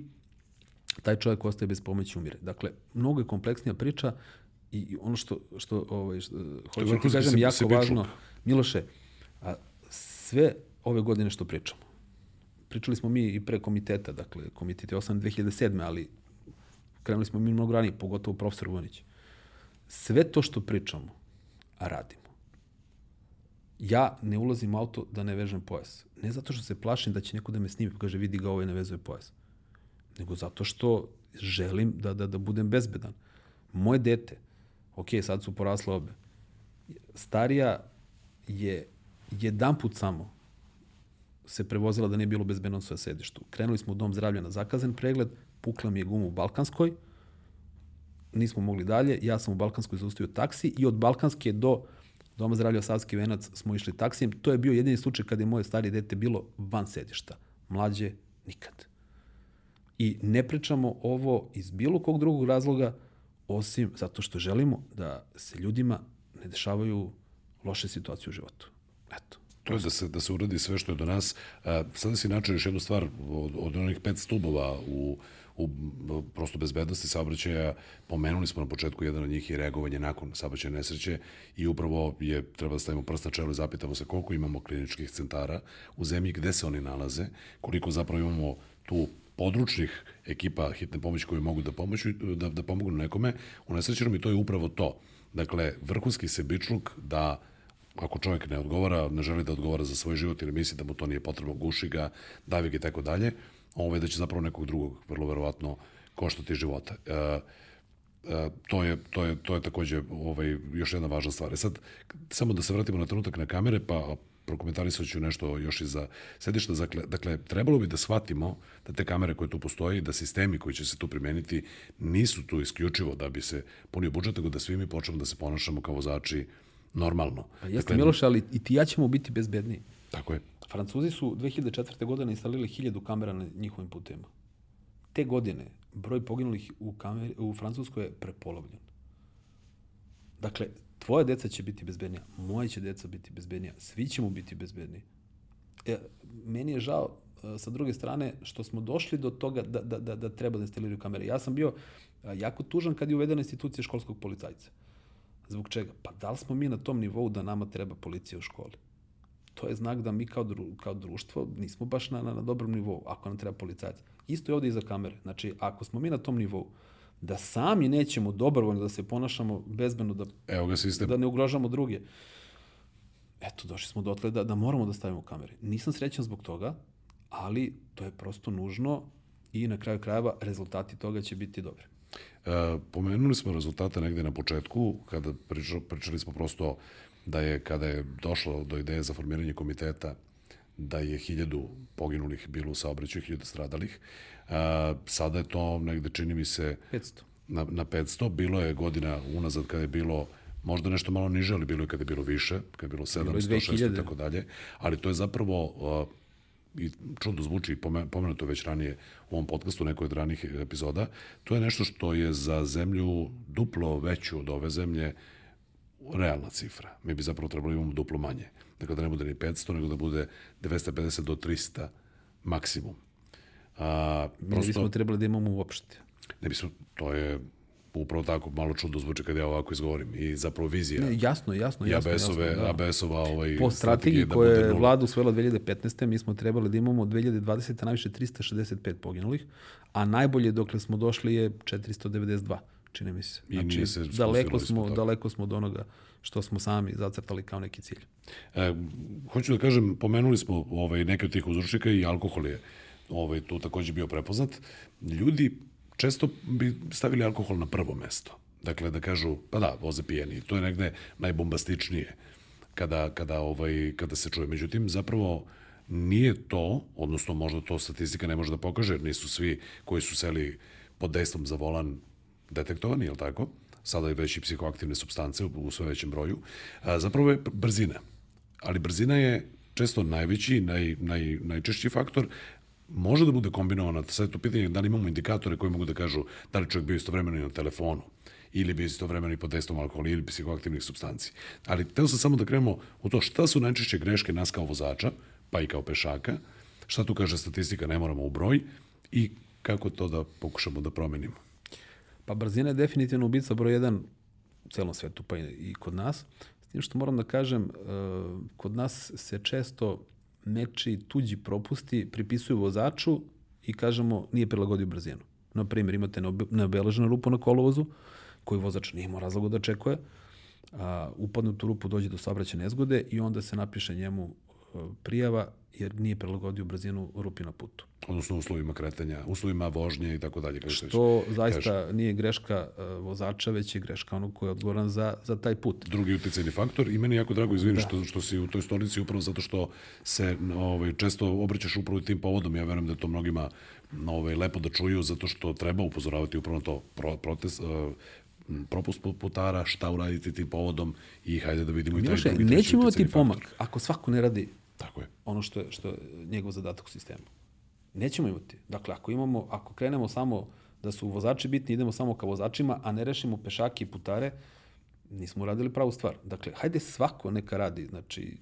taj čovjek ostaje bez pomoći umire. Dakle, mnogo je kompleksnija priča i ono što, što, ovaj, što hoću da kažem se, jako se važno, Miloše, a, sve ove godine što pričamo, pričali smo mi i pre komiteta, dakle, komitet je 8. 2007. ali krenuli smo mi mnogo ranije, pogotovo profesor Vojnić. Sve to što pričamo, radimo. Ja ne ulazim u auto da ne vežem pojas. Ne zato što se plašim da će neko da me snimi pa kaže vidi ga ovaj ne vezuje pojas. Nego zato što želim da, da, da budem bezbedan. Moje dete, ok, sad su porasle obe, starija je jedan put samo se prevozila da nije bilo bezbedno svoje sedištu. Krenuli smo u dom zdravlja na zakazan pregled, pukla mi je guma u Balkanskoj, nismo mogli dalje, ja sam u Balkanskoj zaustavio taksi i od Balkanske do Doma zdravlja Savski venac smo išli taksijem. To je bio jedini slučaj kada je moje starije dete bilo van sedišta. Mlađe nikad. I ne pričamo ovo iz bilo kog drugog razloga, osim zato što želimo da se ljudima ne dešavaju loše situacije u životu. Eto. To je da se, da se uradi sve što je do nas. sada si načeo još jednu stvar od, od onih pet stubova u, u prosto bezbednosti saobraćaja. Pomenuli smo na početku jedan od njih i reagovanje nakon saobraćaja nesreće i upravo je, treba da stavimo prst na čelo i zapitamo se koliko imamo kliničkih centara u zemlji, gde se oni nalaze, koliko zapravo imamo tu područnih ekipa hitne pomoći koji mogu da, pomoću, da, da pomogu nekome u nesrećenom i to je upravo to. Dakle, vrhunski sebičluk da ako čovjek ne odgovara, ne želi da odgovara za svoj život ili misli da mu to nije potrebno, guši ga, davi ga i tako dalje, ovaj, da će zapravo nekog drugog vrlo verovatno koštati života. E, e, to je, to je, to je takođe ovaj, još jedna važna stvar. E sad, samo da se vratimo na trenutak na kamere, pa prokomentarisat ću nešto još i za sedišta. Dakle, dakle, trebalo bi da shvatimo da te kamere koje tu postoji, da sistemi koji će se tu primeniti nisu tu isključivo da bi se punio budžet, nego da svi mi počnemo da se ponašamo kao vozači normalno. Pa jeste dakle, Miloš, ali i ti ja ćemo biti bezbedniji. Tako je. Francuzi su 2004. godine instalirali hiljadu kamera na njihovim putevima. Te godine broj poginulih u, kameri, u Francuskoj je prepolovljen. Dakle, tvoja deca će biti bezbednija, moje će deca biti bezbednija, svi ćemo biti bezbedniji. E, meni je žao e, sa druge strane što smo došli do toga da, da, da, da treba da instaliraju kamere. Ja sam bio e, jako tužan kad je uvedena institucija školskog policajca. Zbog čega? Pa da li smo mi na tom nivou da nama treba policija u školi? To je znak da mi kao, dru, kao društvo nismo baš na, na, na dobrom nivou, ako nam treba policajac. Isto je ovde i za kamere. Znači, ako smo mi na tom nivou, da sami nećemo dobrovoljno da se ponašamo bezbeno, da, Evo ga sistem. da ne ugrožamo druge. Eto, došli smo dotle da, da moramo da stavimo kamere. Nisam srećan zbog toga, ali to je prosto nužno i na kraju krajeva rezultati toga će biti dobri. E, pomenuli smo rezultate negde na početku, kada pričali, pričali smo prosto da je, kada je došlo do ideje za formiranje komiteta, da je hiljadu poginulih bilo u saobraćaju, hiljadu stradalih. E, sada je to negde, čini mi se, 500. na, na 500. Bilo je godina unazad kada je bilo možda nešto malo niže, ali bilo je kada je bilo više, kada je bilo 700, Bilo je 600 i 2000. tako dalje. Ali to je zapravo uh, i čudno zvuči, pomenuto već ranije u ovom podcastu, nekoj od ranih epizoda, to je nešto što je za zemlju duplo veću od ove zemlje realna cifra. Mi bi zapravo trebali imamo duplo manje. Dakle, da ne bude ni 500, nego da bude 250 do 300 maksimum. A, Mi ne bismo trebali da imamo uopšte. ne bismo, to je upravo tako, malo čudno zvuči kad ja ovako izgovorim. I zapravo vizija Ne, jasno, jasno, i. ABS-ove, jasno, da. ABS-ova ovaj, Po strategiji da koja bude je vlada usvojila 2015. mi smo trebali da imamo 2020. najviše 365 poginulih, a najbolje dokle smo došli je 492, čini mi se. I nije se daleko ispod smo, toga. daleko smo od onoga što smo sami zacrtali kao neki cilj. E, hoću da kažem, pomenuli smo ovaj, neke od tih uzročnika i alkohol je ovaj, tu takođe bio prepoznat. Ljudi često bi stavili alkohol na prvo mesto. Dakle, da kažu, pa da, voze pijeni. To je negde najbombastičnije kada, kada, ovaj, kada se čuje. Međutim, zapravo nije to, odnosno možda to statistika ne može da pokaže, jer nisu svi koji su seli pod dejstvom za volan detektovani, je li tako? Sada je već i psihoaktivne substance u, sve većem broju. A, zapravo je brzina. Ali brzina je često najveći, naj, naj, najčešći faktor, može da bude kombinovana, sad je to pitanje da li imamo indikatore koji mogu da kažu da li čovjek bio istovremeno na telefonu, ili bio istovremeno i pod testom alkohola ili psihoaktivnih substanci. Ali teo sam samo da krenemo u to šta su najčešće greške nas kao vozača, pa i kao pešaka, šta tu kaže statistika, ne moramo u broj, i kako to da pokušamo da promenimo. Pa brzina je definitivno ubica broj jedan u celom svetu, pa i kod nas. S tim što moram da kažem, e, kod nas se često nečiji tuđi propusti pripisuju vozaču i kažemo nije prilagodio brzinu. Na primjer, imate neobe- neobeleženu rupu na kolovozu, koju vozač nije imao razloga da očekuje, a, upadne u tu rupu, dođe do saobraćajne nezgode i onda se napiše njemu prijava jer nije prilagodio brzinu rupi na putu. Odnosno uslovima kretanja, uslovima vožnje i tako dalje. kako se već To kaže. zaista nije greška e, vozača, već je greška onog ko je odgovoran za, za taj put. drugi uticajni faktor i meni jako drago, izvini, da. što, što si u toj stolici upravo zato što se ovaj, često obraćaš upravo tim povodom. Ja verujem da to mnogima ovaj, lepo da čuju zato što treba upozoravati upravo na to pro, protest, uh, propust putara, šta uraditi tim povodom i hajde da vidimo i taj Miloše, drugi treći nećemo imati uticajni pomak faktor. ako svako ne radi Tako je. ono što je, što je njegov zadatak u sistemu. Nećemo imati. Dakle, ako, imamo, ako krenemo samo da su vozači bitni, idemo samo ka vozačima, a ne rešimo pešake i putare, nismo uradili pravu stvar. Dakle, hajde svako neka radi, znači,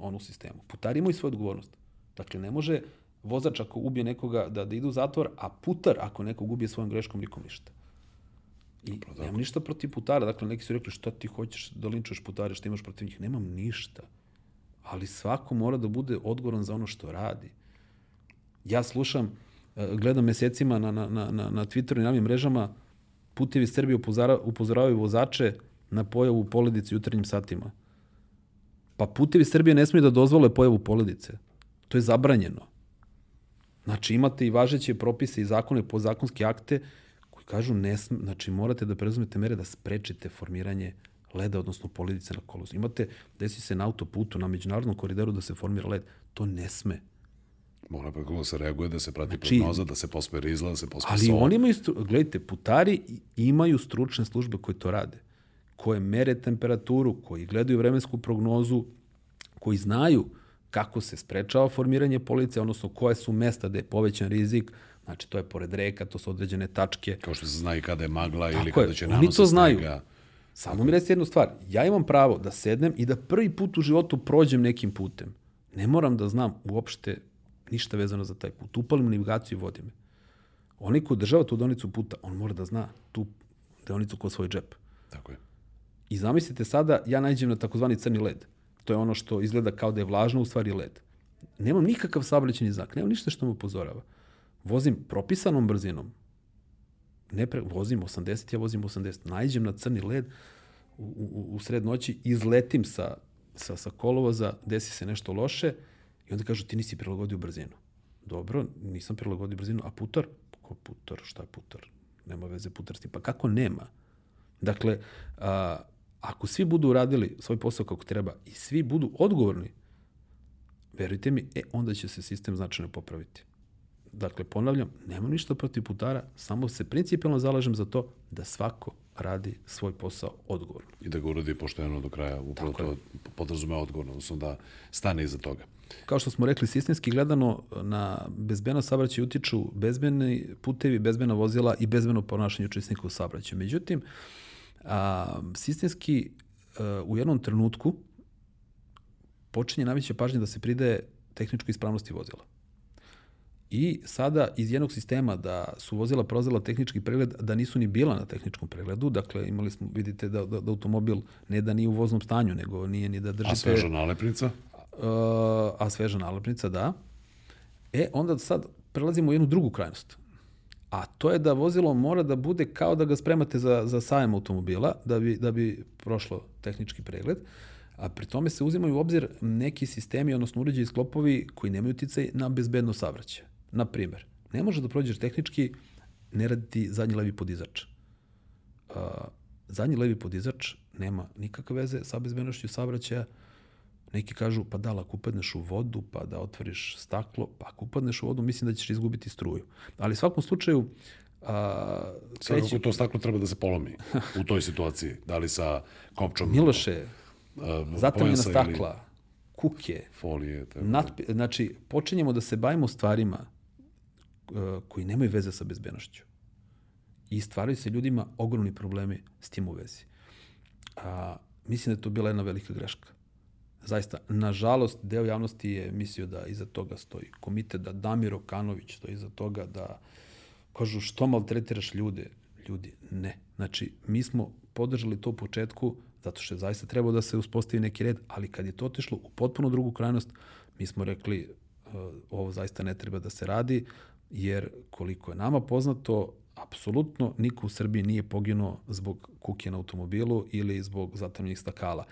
onu sistemu. Putari imaju svoju odgovornost. Dakle, ne može vozač ako ubije nekoga da, da ide u zatvor, a putar ako nekog ubije svojom greškom, nikom ništa. I nemam ništa protiv putara. Dakle, neki su rekli šta ti hoćeš da linčuješ putare, šta imaš protiv njih. Nemam ništa. Ali svako mora da bude odgovoran za ono što radi. Ja slušam, eh, gledam mesecima na, na, na, na, Twitteru i na ovim mrežama, putevi Srbije upozora, upozoravaju vozače na pojavu u poledici u jutarnjim satima. Pa putevi Srbije ne smiju da dozvole pojavu poledice. To je zabranjeno. Znači imate i važeće propise i zakone, podzakonske akte koji kažu ne znači morate da prezumete mere da sprečite formiranje leda, odnosno poledice na kolozu. Imate, desi se na autoputu, na međunarodnom koridoru da se formira led. To ne sme. Mora pa kako se reaguje, da se prati Znači- prognoza, da se pospe rizla, da se pospe Ali sol. oni imaju, gledajte, putari imaju stručne službe koje to rade. Koje mere temperaturu, koji gledaju vremensku prognozu, koji znaju kako se sprečava formiranje police, odnosno koje su mesta gde je povećan rizik, znači to je pored reka, to su određene tačke. Kao što se zna i kada je magla ili Tako je, kada će oni nanosa to znaju. snega. Samo mi recite jednu stvar, ja imam pravo da sednem i da prvi put u životu prođem nekim putem. Ne moram da znam uopšte ništa vezano za taj put. Upalim navigaciju i vodi me. Onaj ko održava tu deonicu puta, on mora da zna tu deonicu ko svoj džep. Tako je. I zamislite sada, ja nađem na takozvani crni led. To je ono što izgleda kao da je vlažno, u stvari led. Nemam nikakav saobraćajni znak, nemam ništa što me upozorava. Vozim propisanom brzinom. Ne pre, vozim 80, ja vozim 80. Najđem na crni led u, u, u sred noći, izletim sa, sa, sa kolovoza, desi se nešto loše i onda kažu ti nisi prilagodio brzinu. Dobro, nisam prilagodio brzinu, a putar? Ko putar? Šta je putar? Nema veze putar s tim. Pa kako nema? Dakle, a, ako svi budu uradili svoj posao kako treba i svi budu odgovorni, verujte mi, e, onda će se sistem značajno popraviti. Dakle, ponavljam, nemam ništa protiv putara, samo se principijalno zalažem za to da svako radi svoj posao odgovorno. I da ga uradi pošteno do kraja, upravo Tako to je. podrazume odgovorno, odnosno da stane iza toga. Kao što smo rekli, sistemski gledano na bezbeno saobraćaj utiču bezbeni putevi, bezbena vozila i bezbeno ponašanje učesnika u saobraćaju. Međutim, a, sistemski a, u jednom trenutku počinje najveća pažnja da se pridaje tehničkoj ispravnosti vozila. I sada iz jednog sistema da su vozila prozela tehnički pregled, da nisu ni bila na tehničkom pregledu, dakle imali smo, vidite da, da, da automobil ne da nije u voznom stanju, nego nije ni da držite... A sveža nalepnica? Uh, a sveža nalepnica, da. E, onda sad prelazimo u jednu drugu krajnost. A to je da vozilo mora da bude kao da ga spremate za, za sajem automobila, da bi, da bi prošlo tehnički pregled. A pri tome se uzimaju u obzir neki sistemi, odnosno uređaji sklopovi koji nemaju uticaj na bezbedno saobraćaja. Na primer, ne može da prođeš tehnički ne raditi zadnji levi podizač. Uh, zadnji levi podizač nema nikakve veze sa bezbednošću saobraćaja. Neki kažu, pa da, ako upadneš u vodu, pa da otvoriš staklo, pa ako upadneš u vodu, mislim da ćeš izgubiti struju. Ali u svakom slučaju, a, kreći... Sad to staklo treba da se polomi u toj situaciji. Da li sa kopčom... Miloše, zatamljena stakla, ili... kuke, folije. Tako. Natpi, znači, počinjemo da se bavimo stvarima uh, koji nemaju veze sa bezbednošću. I stvaraju se ljudima ogromni problemi s tim u vezi. A, mislim da je to bila jedna velika greška. Zaista, nažalost, deo javnosti je mislio da iza toga stoji komitet, da Damir Okanović stoji iza toga, da kažu što maltretiraš ljude. Ljudi, ne. Znači, mi smo podržali to u početku zato što je zaista trebao da se uspostavi neki red, ali kad je to otišlo u potpuno drugu krajnost, mi smo rekli uh, ovo zaista ne treba da se radi, jer koliko je nama poznato, apsolutno niko u Srbiji nije poginuo zbog kuke na automobilu ili zbog zatamljenih stakala.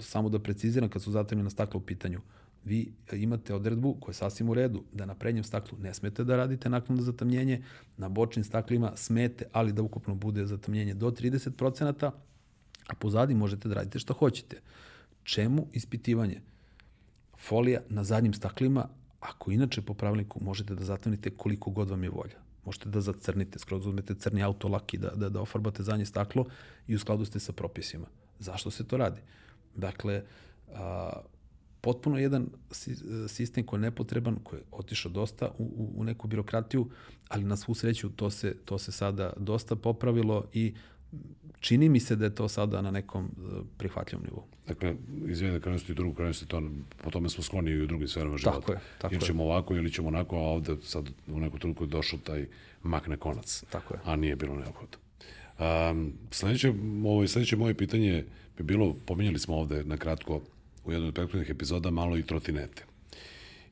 Samo da preciziram, kad su zatamljena stakla u pitanju, vi imate odredbu koja je sasvim u redu, da na prednjem staklu ne smete da radite naknadno zatamljenje, na bočnim staklima smete, ali da ukupno bude zatamljenje do 30%, a pozadi možete da radite šta hoćete. Čemu ispitivanje? Folija na zadnjim staklima, ako inače po pravilniku možete da zatamnite koliko god vam je volja. Možete da zacrnite, skroz uzmete crni autolak i da, da, da ofarbate zadnje staklo i u skladu ste sa propisima. Zašto se to radi? Dakle, a, potpuno jedan sistem koji je nepotreban, koji je otišao dosta u, u, u neku birokratiju, ali na svu sreću to se, to se sada dosta popravilo i čini mi se da je to sada na nekom e, prihvatljivom nivou. Dakle, iz jedne krajnosti i drugu krajnosti, to, po tome smo skloni i u drugim sferama života. Tako je. Tako ili ćemo je. ovako ili ćemo onako, a ovde sad u neku truku je došao taj makne konac. Tako je. A nije bilo neophodno. Um, sledeće, ovo, sledeće moje pitanje bi bilo, pominjali smo ovde na kratko u jednoj od prethodnih epizoda malo i trotinete.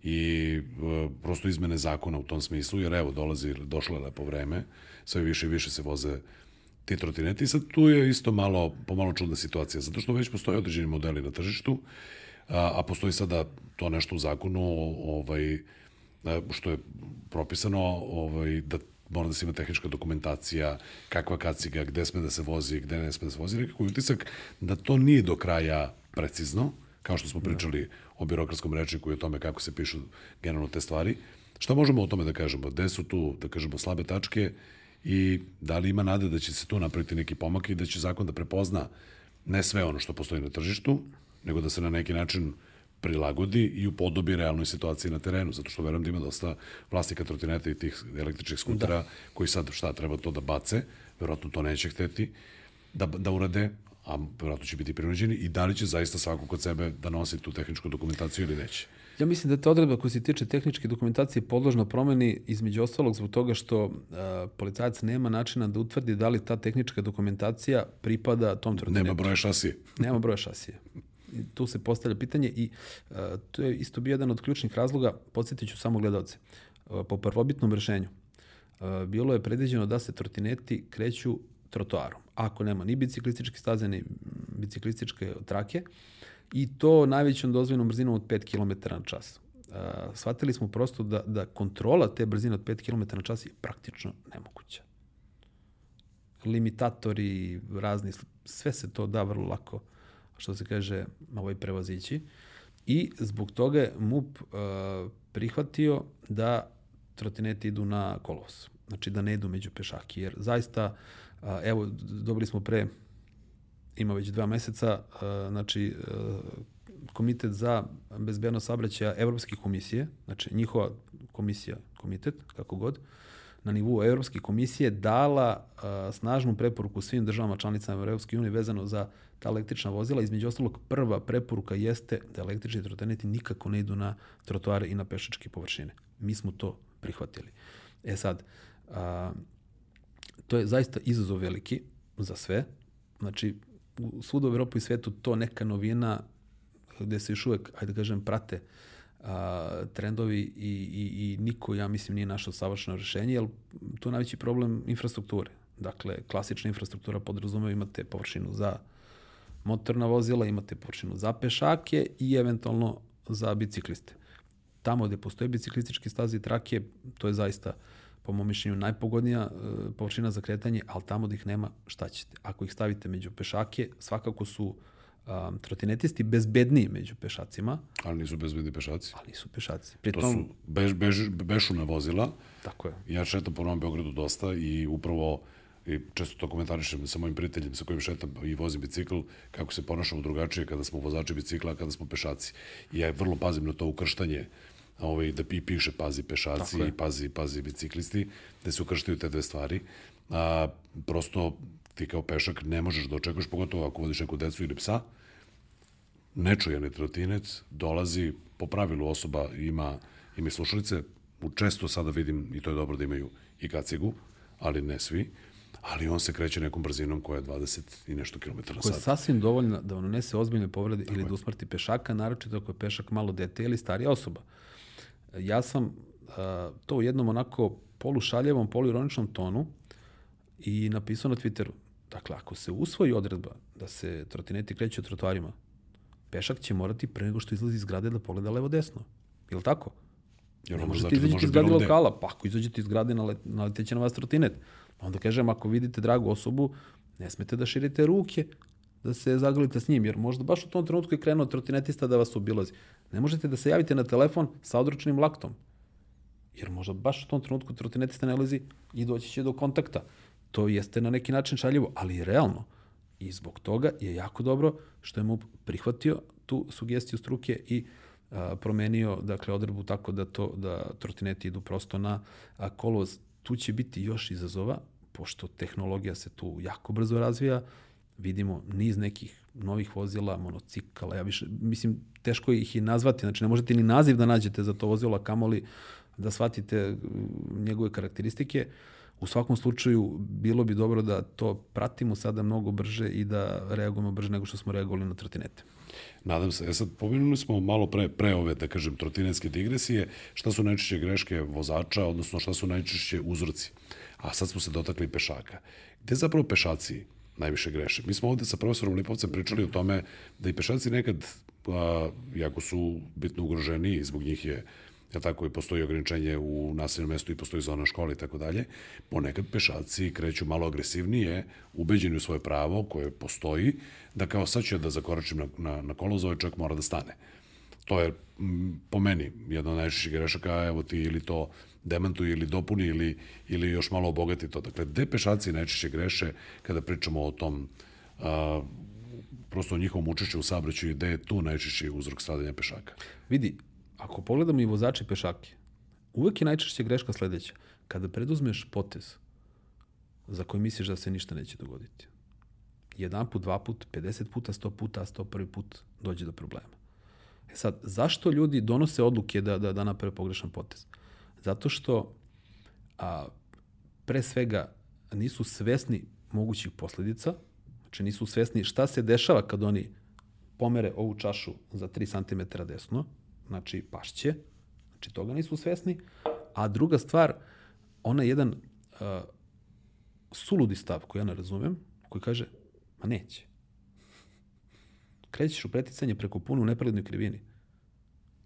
I e, prosto izmene zakona u tom smislu, jer evo, dolazi, došlo je lepo vreme, sve više i više se voze te trotinete i sad tu je isto malo, pomalo čudna situacija, zato što već postoje određeni modeli na tržištu, a, a postoji sada to nešto u zakonu, ovaj, što je propisano ovaj, da mora da se ima tehnička dokumentacija, kakva kaciga, gde sme da se vozi, gde ne sme da se vozi, nekako utisak da to nije do kraja precizno, kao što smo pričali o birokratskom rečniku i o tome kako se pišu generalno te stvari. Šta možemo o tome da kažemo? Gde su tu, da kažemo, slabe tačke i da li ima nade da će se tu napraviti neki pomak i da će zakon da prepozna ne sve ono što postoji na tržištu, nego da se na neki način prilagodi i upodobi realnoj situaciji na terenu, zato što verujem da ima dosta vlasnika trotineta i tih električnih skutera da. koji sad šta treba to da bace, verovatno to neće hteti da, da urade, a verovatno će biti prinuđeni i da li će zaista svako kod sebe da nosi tu tehničku dokumentaciju ili neće. Ja mislim da je ta odredba koja se tiče tehničke dokumentacije podložna promeni između ostalog zbog toga što uh, policajac nema načina da utvrdi da li ta tehnička dokumentacija pripada tom trotinetu. Nema broja šasije. Nema broja šasije. I tu se postavlja pitanje i uh, to je isto bio jedan od ključnih razloga, podsjetit ću samo gledalce. Uh, po prvobitnom rešenju uh, bilo je predviđeno da se trotineti kreću trotoarom. Ako nema ni biciklističke staze, ni biciklističke trake, i to najvećom dozvoljnom brzinom od 5 km na čas. Uh, shvatili smo prosto da, da kontrola te brzine od 5 km na čas je praktično nemoguća. Limitatori, razni, sve se to da vrlo lako, što se kaže, ovaj prevazići. I zbog toga je MUP uh, prihvatio da trotineti idu na kolos. Znači da ne idu među pešaki, jer zaista, uh, evo, dobili smo pre ima već dva meseca, uh, znači uh, Komitet za bezbednost saobraćaja Evropske komisije, znači njihova komisija, komitet, kako god, na nivou Evropske komisije dala uh, snažnu preporuku svim državama članicama Evropske unije vezano za ta električna vozila. Između ostalog, prva preporuka jeste da električni trotineti nikako ne idu na trotoare i na pešačke površine. Mi smo to prihvatili. E sad, a, to je zaista izazov veliki za sve. Znači, u svuda u Evropu i svetu to neka novina gde se još uvek, ajde da kažem, prate a, trendovi i, i, i niko, ja mislim, nije našao savršeno rešenje, jer tu je najveći problem infrastrukture. Dakle, klasična infrastruktura podrazumeva imate površinu za motorna vozila, imate površinu za pešake i eventualno za bicikliste. Tamo gde postoje biciklističke staze i trake, to je zaista po mom mišljenju najpogodnija e, površina za kretanje, ali tamo da ih nema, šta ćete? Ako ih stavite među pešake, svakako su um, trotinetisti bezbedniji među pešacima. Ali nisu bezbedni pešaci. Ali nisu pešaci. Pritom, to su bež, bež, bešuna vozila. Tako je. Ja šetam po Novom Beogradu dosta i upravo i često to komentarišem sa mojim prijateljem sa kojim šetam i vozim bicikl, kako se ponašamo drugačije kada smo vozači bicikla, kada smo pešaci. I ja vrlo pazim na to ukrštanje ovaj, da pi, piše pazi pešaci i pazi, pazi biciklisti, da se ukrštaju te dve stvari. A, prosto ti kao pešak ne možeš da očekuješ, pogotovo ako vodiš neku decu ili psa, nečujani trotinec dolazi, po pravilu osoba ima, ima slušalice, često sada vidim, i to je dobro da imaju i kacigu, ali ne svi, ali on se kreće nekom brzinom koja je 20 i nešto kilometara na sat. Koja je sasvim dovoljna da on nese ozbiljne povrede Tako ili je. da usmrti pešaka, naročito ako je pešak malo dete ili starija osoba. Ja sam uh, to u jednom onako polušaljevom, poluironičnom tonu i napisao na Twitteru. Dakle, ako se usvoji odredba da se trotineti kreću trotoarima, pešak će morati pre nego što izlazi iz zgrade da pogleda levo-desno. Je li tako? Jer ne možete izađeti iz zgrade lokala, pa ako izađete iz zgrade, naleteće na vas trotinet. Onda kažem, ako vidite dragu osobu, ne smete da širite ruke, da se zagrlite s njim, jer možda baš u tom trenutku je krenuo trotinetista da vas obilazi. Ne možete da se javite na telefon sa odročnim laktom, jer možda baš u tom trenutku trotinetista ne lazi i doći će do kontakta. To jeste na neki način šaljivo, ali je realno. I zbog toga je jako dobro što je MUP prihvatio tu sugestiju struke i a, promenio dakle odredbu tako da to da trotineti idu prosto na a, kolovoz. Tu će biti još izazova pošto tehnologija se tu jako brzo razvija, vidimo niz nekih novih vozila, monocikala, ja više, mislim, teško ih i nazvati, znači ne možete ni naziv da nađete za to vozilo, kamoli da shvatite njegove karakteristike. U svakom slučaju, bilo bi dobro da to pratimo sada mnogo brže i da reagujemo brže nego što smo reagovali na trotinete. Nadam se. E sad, pomenuli smo malo pre, pre ove, da kažem, trotinetske digresije, šta su najčešće greške vozača, odnosno šta su najčešće uzroci. A sad smo se dotakli pešaka. Gde zapravo pešaci najviše greše? Mi smo ovde sa profesorom Lipovcem pričali o tome da i pešaci nekad, a, jako su bitno ugroženi, zbog njih je ja tako i postoji ograničenje u naseljenom mestu i postoji zona škole i tako dalje, ponekad pešaci kreću malo agresivnije, ubeđeni u svoje pravo koje postoji, da kao sad ću da zakoračim na, na, na kolo, ovaj čovjek mora da stane. To je m, po meni jedna od najčešćih grešaka, evo ti ili to demantuj ili dopuni ili, ili još malo obogati to. Dakle, gde pešaci najčešće greše kada pričamo o tom a, prosto o njihovom učešću u saobraćaju, gde je tu najčešći uzrok stradanja pešaka? Vidi, ako pogledamo i vozače pešake, uvek je najčešće greška sledeća. Kada preduzmeš potez za koji misliš da se ništa neće dogoditi, jedan put, dva put, 50 puta, 100 puta, a 101 put dođe do problema. E sad, zašto ljudi donose odluke da, da, da naprave pogrešan potez? Zato što a, pre svega nisu svesni mogućih posledica, znači nisu svesni šta se dešava kad oni pomere ovu čašu za 3 cm desno, znači pašće, znači toga nisu svesni, a druga stvar, ona je jedan uh, suludi stav koji ja ne razumem, koji kaže, ma neće. Krećeš u preticanje preko punu u nepreglednoj krivini.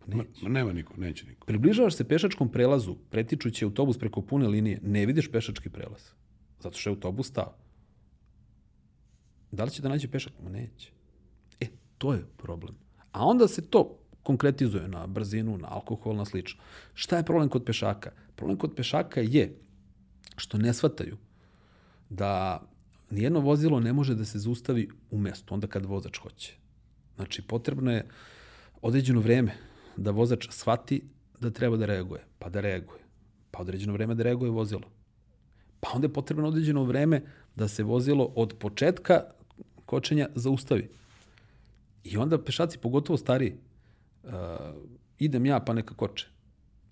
Ma, ma nema niko, neće niko. Približavaš se pešačkom prelazu, pretičući autobus preko pune linije, ne vidiš pešački prelaz. Zato što je autobus stao. Da li će da nađe pešak? Ma neće. E, to je problem. A onda se to konkretizuje na brzinu, na alkohol, na slično. Šta je problem kod pešaka? Problem kod pešaka je što ne shvataju da nijedno vozilo ne može da se zaustavi u mestu, onda kad vozač hoće. Znači, potrebno je određeno vreme da vozač shvati da treba da reaguje, pa da reaguje. Pa određeno vreme da reaguje vozilo. Pa onda je potrebno određeno vreme da se vozilo od početka kočenja zaustavi. I onda pešaci, pogotovo stariji, uh, idem ja pa neka koče.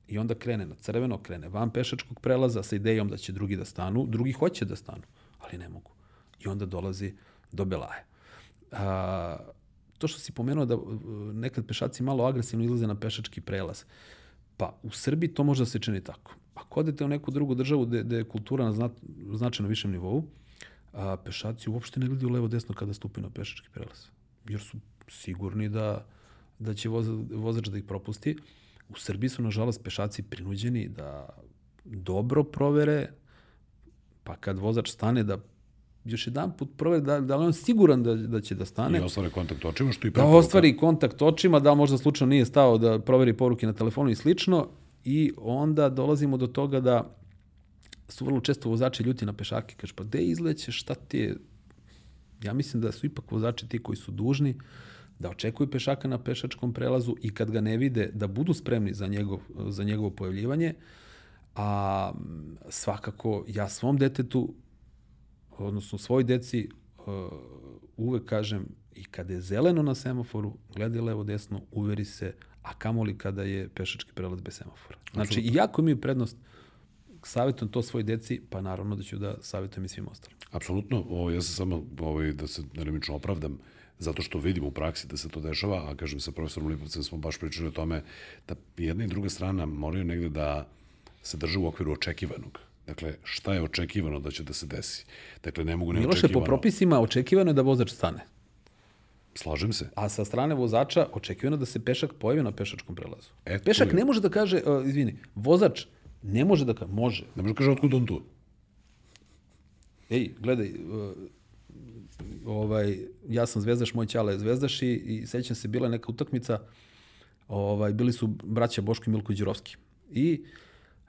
I onda krene na crveno, krene van pešačkog prelaza sa idejom da će drugi da stanu, drugi hoće da stanu, ali ne mogu. I onda dolazi do belaje. A, to što si pomenuo da uh, nekad pešaci malo agresivno izlaze na pešački prelaz, pa u Srbiji to može da se čini tako. Ako odete u neku drugu državu gde, gde je kultura na zna, značajno višem nivou, a, pešaci uopšte ne gledaju levo-desno kada stupi na pešački prelaz. Jer su sigurni da, da će voz, vozač da ih propusti. U Srbiji su, nažalost, pešaci prinuđeni da dobro provere, pa kad vozač stane da još jedan put provere da, da li on siguran da, da će da stane. I ostvari kontakt očima, što i Da ostvari kontakt očima, da možda slučajno nije stao da proveri poruke na telefonu i slično. I onda dolazimo do toga da su vrlo često vozači ljuti na pešake. Kaže, pa gde izlećeš, šta ti je? Ja mislim da su ipak vozači ti koji su dužni da očekuju pešaka na pešačkom prelazu i kad ga ne vide, da budu spremni za, njegov, za njegovo pojavljivanje. A svakako ja svom detetu, odnosno svoj deci, uh, uvek kažem i kada je zeleno na semaforu, gledaj levo desno, uveri se, a kamoli kada je pešački prelaz bez semafora. Znači, i jako imaju prednost savjetujem to svoj deci, pa naravno da ću da savjetujem i svim ostalim. Apsolutno, ovo, ja sam samo ovaj, da se nelimično opravdam, zato što vidim u praksi da se to dešava, a kažem sa profesorom Lipovcem smo baš pričali o tome da jedna i druga strana moraju negde da se drže u okviru očekivanog. Dakle, šta je očekivano da će da se desi? Dakle, ne mogu ne Miloše, po propisima očekivano je da vozač stane. Slažem se. A sa strane vozača očekivano da se pešak pojavi na pešačkom prelazu. E, pešak je. ne može da kaže, uh, izvini, vozač ne može da kaže, može. Ne može da kaže otkud on tu. Ej, gledaj, uh, ovaj, ja sam zvezdaš, moj ćala je zvezdaš i, i sećam se, bila neka utakmica, ovaj, bili su braća Boško i Milko Đurovski. I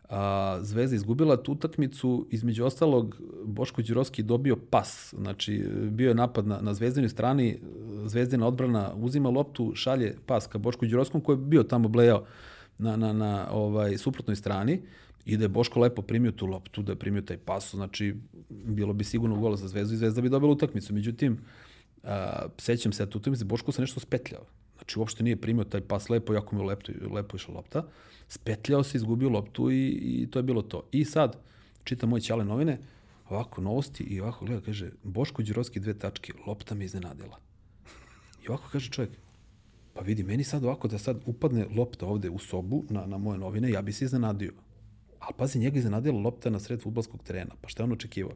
a, Zvezda izgubila tu utakmicu, između ostalog Boško Đurovski dobio pas, znači bio je napad na, na zvezdanoj strani, zvezdina odbrana uzima loptu, šalje pas ka Bošku Đurovskom koji je bio tamo blejao na, na, na ovaj, suprotnoj strani i da je Boško lepo primio tu loptu, da je primio taj pas, znači bilo bi sigurno gola za Zvezdu i Zvezda bi dobila utakmicu. Međutim, a, sećam se tu utakmicu Boško se nešto spetljao. Znači uopšte nije primio taj pas lepo, jako mi je lepo, lepo išla lopta. Spetljao se, izgubio loptu i, i to je bilo to. I sad, čitam moje ćale novine, ovako novosti i ovako gleda, kaže, Boško Đurovski dve tačke, lopta me iznenadila. I ovako kaže čovjek, pa vidi, meni sad ovako da sad upadne lopta ovde u sobu na, na moje novine, ja bi se iznenadio. Ali pazi, njega iznenadila lopta na sred futbolskog terena. Pa šta je on očekivao?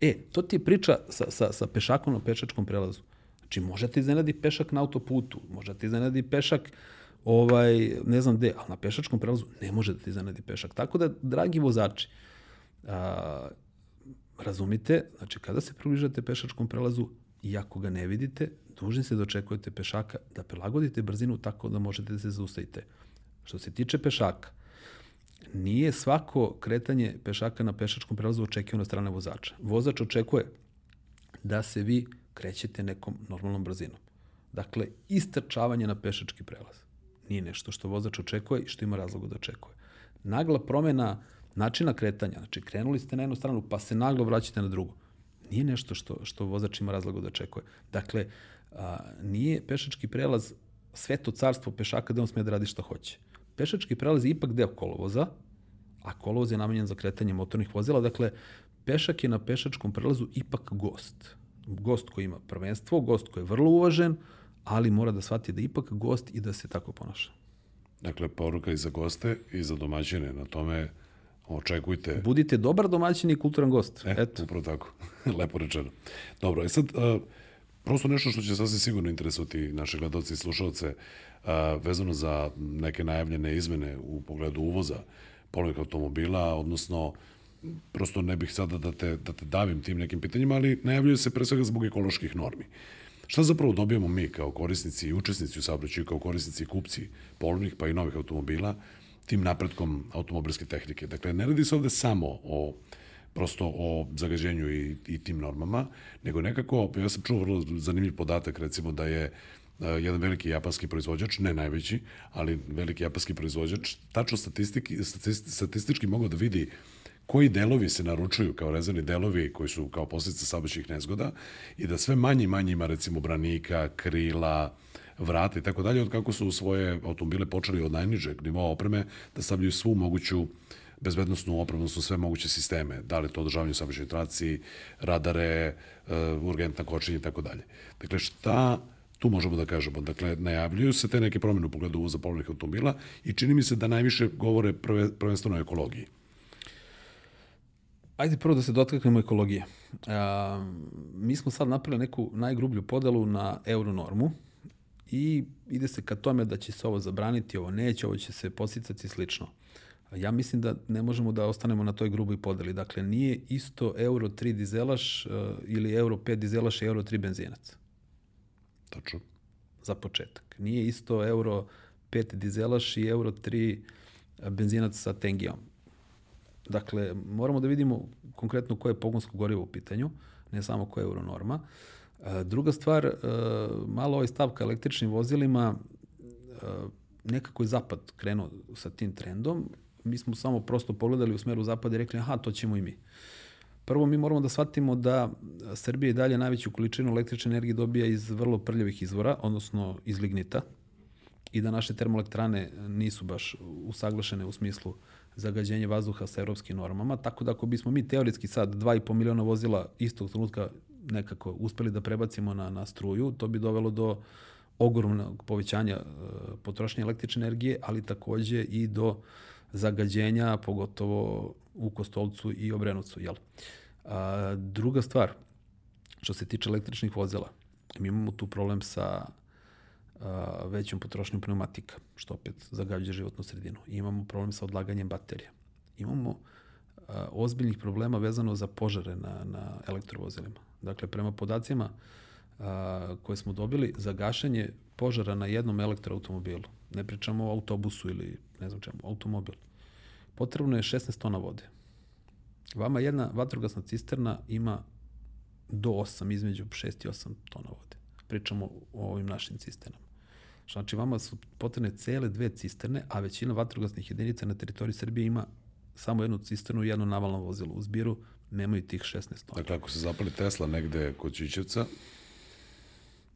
E, to ti je priča sa, sa, sa pešakom na pešačkom prelazu. Znači, može ti iznenadi pešak na autoputu, može ti iznenadi pešak ovaj, ne znam gde, ali na pešačkom prelazu ne može da ti iznenadi pešak. Tako da, dragi vozači, a, razumite, znači kada se približate pešačkom prelazu, i ako ga ne vidite, dužni se da očekujete pešaka, da prilagodite brzinu tako da možete da se zaustavite. Što se tiče pešaka, nije svako kretanje pešaka na pešačkom prelazu očekivano od strane vozača. Vozač očekuje da se vi krećete nekom normalnom brzinom. Dakle, istrčavanje na pešački prelaz nije nešto što vozač očekuje i što ima razloga da očekuje. Nagla promena načina kretanja, znači krenuli ste na jednu stranu pa se naglo vraćate na drugu, nije nešto što, što vozač ima razloga da očekuje. Dakle, a, nije pešački prelaz sveto carstvo pešaka da on sme da radi šta hoće. Pešački prelaz je ipak deo kolovoza, a kolovoz je namenjen za kretanje motornih vozila, dakle, pešak je na pešačkom prelazu ipak gost. Gost koji ima prvenstvo, gost koji je vrlo uvažen, ali mora da shvati da ipak gost i da se tako ponaša. Dakle, poruka i za goste i za domaćine. Na tome očekujte. Budite dobar domaćin i kulturan gost. E, Eto. upravo tako. Lepo rečeno. Dobro, e sad, uh, prosto nešto što će sasvim sigurno interesovati naše gledalce i slušalce uh, vezano za neke najavljene izmene u pogledu uvoza polovnih automobila, odnosno prosto ne bih sada da te, da te davim tim nekim pitanjima, ali najavljuje se pre svega zbog ekoloških normi. Šta zapravo dobijamo mi kao korisnici i učesnici u saobraćaju, kao korisnici i kupci polovnih pa i novih automobila tim napretkom automobilske tehnike? Dakle, ne radi se ovde samo o prosto o zagađenju i, i tim normama, nego nekako, ja sam čuo vrlo zanimljiv podatak, recimo da je uh, jedan veliki japanski proizvođač, ne najveći, ali veliki japanski proizvođač, tačno statistiki, statistički mogao da vidi koji delovi se naručuju kao rezervni delovi koji su kao posljedica saobraćajnih nezgoda i da sve manje i manje ima recimo branika, krila, vrata i tako dalje, od kako su svoje automobile počeli od najnižeg nivoa opreme da stavljaju svu moguću bezbednostnu opremu, odnosno sve moguće sisteme, da li to održavanje saobraćajnoj traci, radare, uh, urgentna kočenja i tako dalje. Dakle, šta tu možemo da kažemo? Dakle, najavljuju se te neke promene u pogledu uvoza polovnih automobila i čini mi se da najviše govore prve, prvenstveno o ekologiji. Ajde prvo da se dotaknemo ekologije. A, mi smo sad napravili neku najgrublju podelu na euronormu i ide se ka tome da će se ovo zabraniti, ovo neće, ovo će se posicati i slično. Ja mislim da ne možemo da ostanemo na toj gruboj podeli. Dakle, nije isto euro 3 dizelaš uh, ili euro 5 dizelaš i euro 3 benzinac. Tačno. Za početak. Nije isto euro 5 dizelaš i euro 3 benzinac sa tengijom. Dakle, moramo da vidimo konkretno koje je pogonsko gorivo u pitanju, ne samo koja je euronorma. E, druga stvar, e, malo ovaj stav ka električnim vozilima, e, nekako je zapad krenuo sa tim trendom. Mi smo samo prosto pogledali u smeru zapada i rekli, aha, to ćemo i mi. Prvo, mi moramo da shvatimo da Srbija i dalje najveću količinu električne energije dobija iz vrlo prljavih izvora, odnosno iz lignita, i da naše termoelektrane nisu baš usaglašene u smislu zagađenje vazduha sa evropskim normama, tako da ako bismo mi teoretski sad 2,5 miliona vozila istog trenutka nekako uspeli da prebacimo na, na struju, to bi dovelo do ogromnog povećanja e, potrošnje električne energije, ali takođe i do zagađenja, pogotovo u Kostolcu i Obrenovcu. Jel? A, druga stvar, što se tiče električnih vozila, mi imamo tu problem sa a, većom potrošnjom pneumatika, što opet zagađuje životnu sredinu. I imamo problem sa odlaganjem baterija. Imamo ozbiljnih problema vezano za požare na, na elektrovozilima. Dakle, prema podacima a, koje smo dobili, za gašenje požara na jednom elektroautomobilu, ne pričamo o autobusu ili ne znam čemu, automobil, potrebno je 16 tona vode. Vama jedna vatrogasna cisterna ima do 8, između 6 i 8 tona vode. Pričamo o ovim našim cisternama. Znači, vama su potrebne cele dve cisterne, a većina vatrogasnih jedinica na teritoriji Srbije ima samo jednu cisternu i jedno navalno vozilo. U zbiru nemaju tih 16 tona. Dakle, ako se zapali Tesla negde kod Čičevca,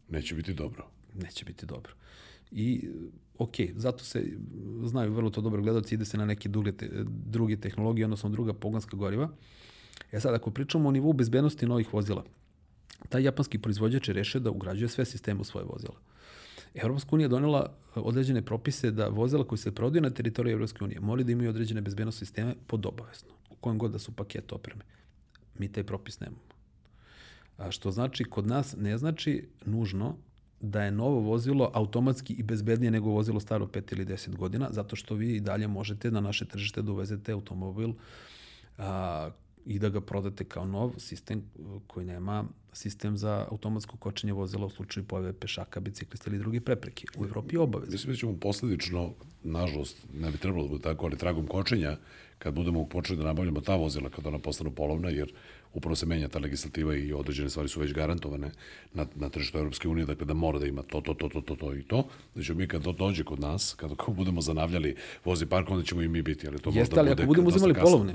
neće biti dobro. Neće biti dobro. I, ok, zato se znaju vrlo to dobro gledalci, ide se na neke druge, te, druge tehnologije, odnosno druga pogonska goriva. E sad, ako pričamo o nivou bezbednosti novih vozila, taj japanski proizvođač je rešio da ugrađuje sve sisteme u svoje vozila. Evropska unija donela e, određene propise da vozila koji se prodaju na teritoriji Evropske unije moraju da imaju određene bezbednostne sisteme pod obavezno, u kojem god da su paket opreme. Mi taj propis nemamo. A što znači, kod nas ne znači nužno da je novo vozilo automatski i bezbednije nego vozilo staro 5 ili 10 godina, zato što vi i dalje možete na naše tržište da uvezete automobil a, i da ga prodate kao nov sistem koji nema sistem za automatsko kočenje vozila u slučaju pojave pešaka, biciklista ili drugi prepreke. U Evropi je obavezno. Mislim da ćemo posledično, nažalost, ne bi trebalo da bude tako, ali tragom kočenja, kad budemo počeli da nabavljamo ta vozila, kad ona postanu polovna, jer upravo se menja ta legislativa i određene stvari su već garantovane na, na tržištu Europske unije, dakle da mora da ima to, to, to, to, to, to i to. Znači mi kad to dođe kod nas, kada budemo zanavljali vozi park, onda ćemo i mi biti, ali to Jeste, možda ali bude ako budemo uzimali polovne,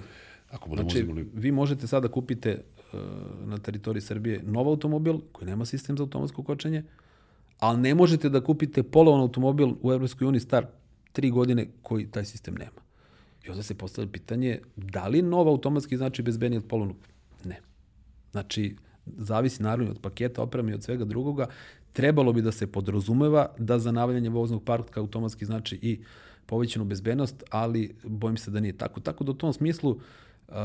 Ako budemo znači, uzimali... vi možete sada da kupite uh, na teritoriji Srbije nov automobil koji nema sistem za automatsko kočenje, Ali ne možete da kupite polovan automobil u EU star tri godine koji taj sistem nema. I onda se postavlja pitanje da li nov automatski znači bezbednije od polovnog? Ne. Znači, zavisi naravno od paketa opreme i od svega drugoga. Trebalo bi da se podrazumeva da za navljanje voznog parka automatski znači i povećanu bezbednost, ali bojim se da nije tako. Tako da u tom smislu uh, Uh,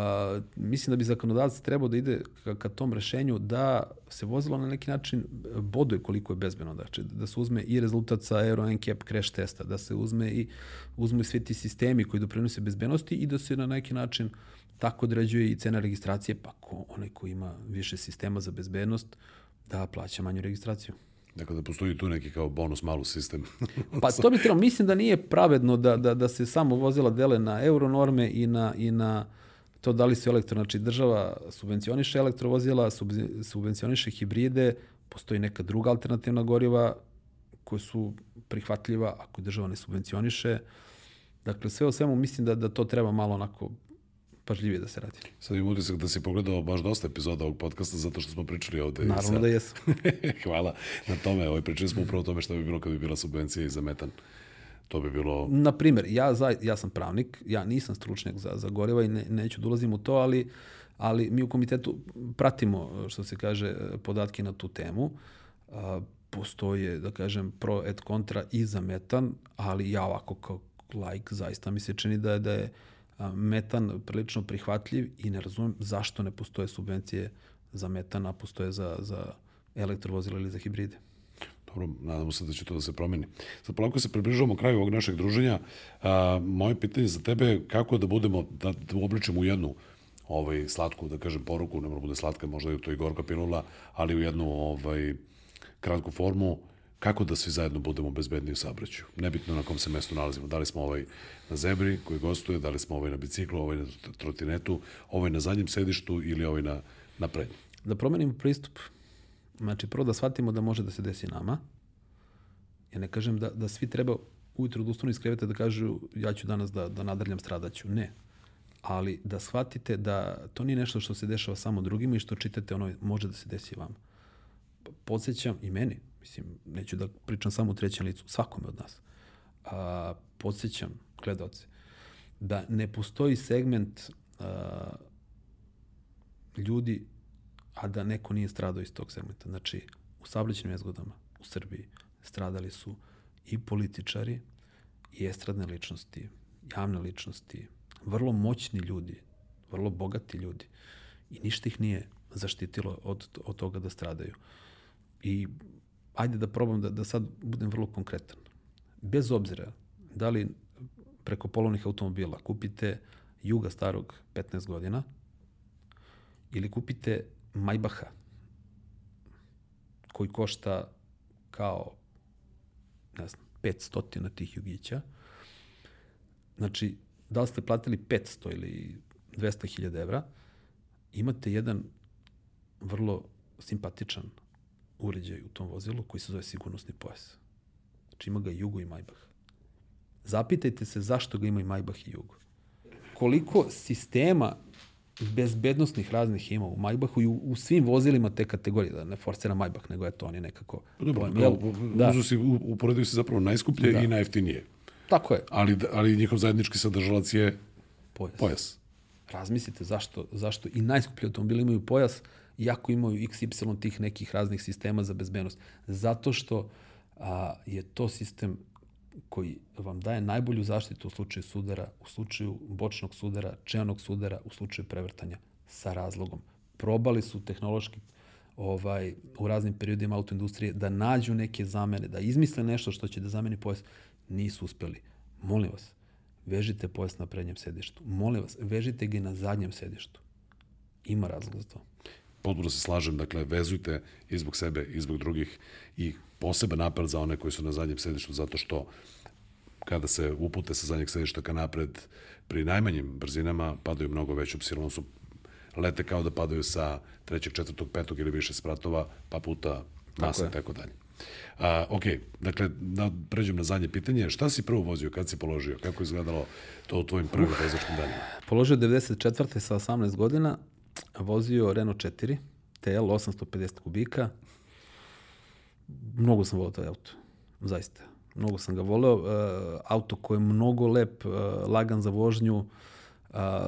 mislim da bi zakonodavac trebao da ide ka, ka tom rešenju da se vozilo na neki način boduje koliko je bezbedno. Znači, da se uzme i rezultat sa Euro NCAP crash testa, da se uzme i uzmu i svi ti sistemi koji doprinose bezbednosti i da se na neki način tako određuje i cena registracije, pa ko, onaj ko ima više sistema za bezbednost, da plaća manju registraciju. Dakle, da postoji tu neki kao bonus malu sistem. pa to bi trebalo, mislim da nije pravedno da, da, da se samo vozila dele na euro norme i na, i na to da li su elektro, znači država subvencioniše elektrovozila, subvencioniše hibride, postoji neka druga alternativna goriva koja su prihvatljiva ako država ne subvencioniše. Dakle, sve o svemu mislim da, da to treba malo onako pažljivije da se radi. Sad imam utisak da si pogledao baš dosta epizoda ovog podcasta zato što smo pričali ovde. Naravno da jesu. Hvala na tome. Ovaj, pričali smo upravo o tome što bi bilo kad bi bila subvencija i za metan. To bi bilo... Na primjer, ja, za, ja sam pravnik, ja nisam stručnjak za, za goriva i ne, neću da ulazim u to, ali, ali mi u komitetu pratimo, što se kaže, podatke na tu temu. A, postoje, da kažem, pro et kontra i za metan, ali ja ovako kao like zaista mi se čini da je, da je metan prilično prihvatljiv i ne razumem zašto ne postoje subvencije za metan, a postoje za, za elektrovozila ili za hibride. Dobro, nadamo se da će to da se promeni. Sad polako se približavamo kraju ovog našeg druženja. A, moje pitanje za tebe je kako da budemo, da, da obličemo u jednu ovaj, slatku, da kažem, poruku, ne mora da bude slatka, možda je to i gorka pilula, ali u jednu ovaj, kratku formu, kako da svi zajedno budemo bezbedni u saobraćaju. Nebitno na kom se mestu nalazimo. Da li smo ovaj na zebri koji gostuje, da li smo ovaj na biciklu, ovaj na trotinetu, ovaj na zadnjem sedištu ili ovaj na, na prednjem. Da promenimo pristup Znači, prvo da shvatimo da može da se desi nama. Ja ne kažem da, da svi treba ujutro da ustanu iz kreveta da kažu ja ću danas da, da nadrljam, stradaću. Ne. Ali da shvatite da to nije nešto što se dešava samo drugima i što čitate ono može da se desi vama. Podsećam i meni, mislim, neću da pričam samo u trećem licu, svakome od nas. A, podsećam gledalce da ne postoji segment a, ljudi a da neko nije stradao iz tog segmenta. Znači, u saobraćajnim nezgodama u Srbiji stradali su i političari, i estradne ličnosti, javne ličnosti, vrlo moćni ljudi, vrlo bogati ljudi i ništa ih nije zaštitilo od, od toga da stradaju. I ajde da probam da, da sad budem vrlo konkretan. Bez obzira da li preko polovnih automobila kupite Juga starog 15 godina ili kupite Majbaha, koji košta kao, ne znam, 500 tih jugića. Znači, da li ste platili 500 ili 200.000 evra, imate jedan vrlo simpatičan uređaj u tom vozilu koji se zove sigurnosni pojas. Znači ima ga Jugo i Majbah. Zapitajte se zašto ga ima i Majbah i Jugo. Koliko sistema bezbednostnih raznih ima u Majbahu i u, u svim vozilima te kategorije, da ne forsira Majbah, nego je to oni nekako... Dobro, pojem, kao, da. si, uporedio se zapravo najskuplje da. i najeftinije. Tako je. Ali, ali njihov zajednički sadržalac je pojas. pojas. Razmislite zašto, zašto i najskuplji automobili imaju pojas, iako imaju XY tih nekih raznih sistema za bezbednost. Zato što a, je to sistem koji vam daje najbolju zaštitu u slučaju sudara, u slučaju bočnog sudara, čeanog sudara, u slučaju prevrtanja sa razlogom. Probali su tehnološki ovaj, u raznim periodima autoindustrije da nađu neke zamene, da izmisle nešto što će da zameni pojas. Nisu uspeli. Molim vas, vežite pojas na prednjem sedištu. Molim vas, vežite ga na zadnjem sedištu. Ima razlog za to. Potpuno se slažem, dakle, vezujte i zbog sebe i zbog drugih i poseban apel za one koji su na zadnjem sedištu, zato što kada se upute sa zadnjeg sedišta ka napred, pri najmanjim brzinama padaju mnogo veću psilonu su lete kao da padaju sa trećeg, četvrtog, petog ili više spratova, pa puta masa i tako dalje. A, ok, dakle, da pređem na zadnje pitanje. Šta si prvo vozio, kad si položio? Kako je izgledalo to u tvojim prvim vozačkim danima? Položio 94. sa 18 godina, vozio Renault 4, TL 850 kubika, mnogo sam volao taj auto, zaista. Mnogo sam ga voleo. Uh, auto koji je mnogo lep, uh, lagan za vožnju, uh,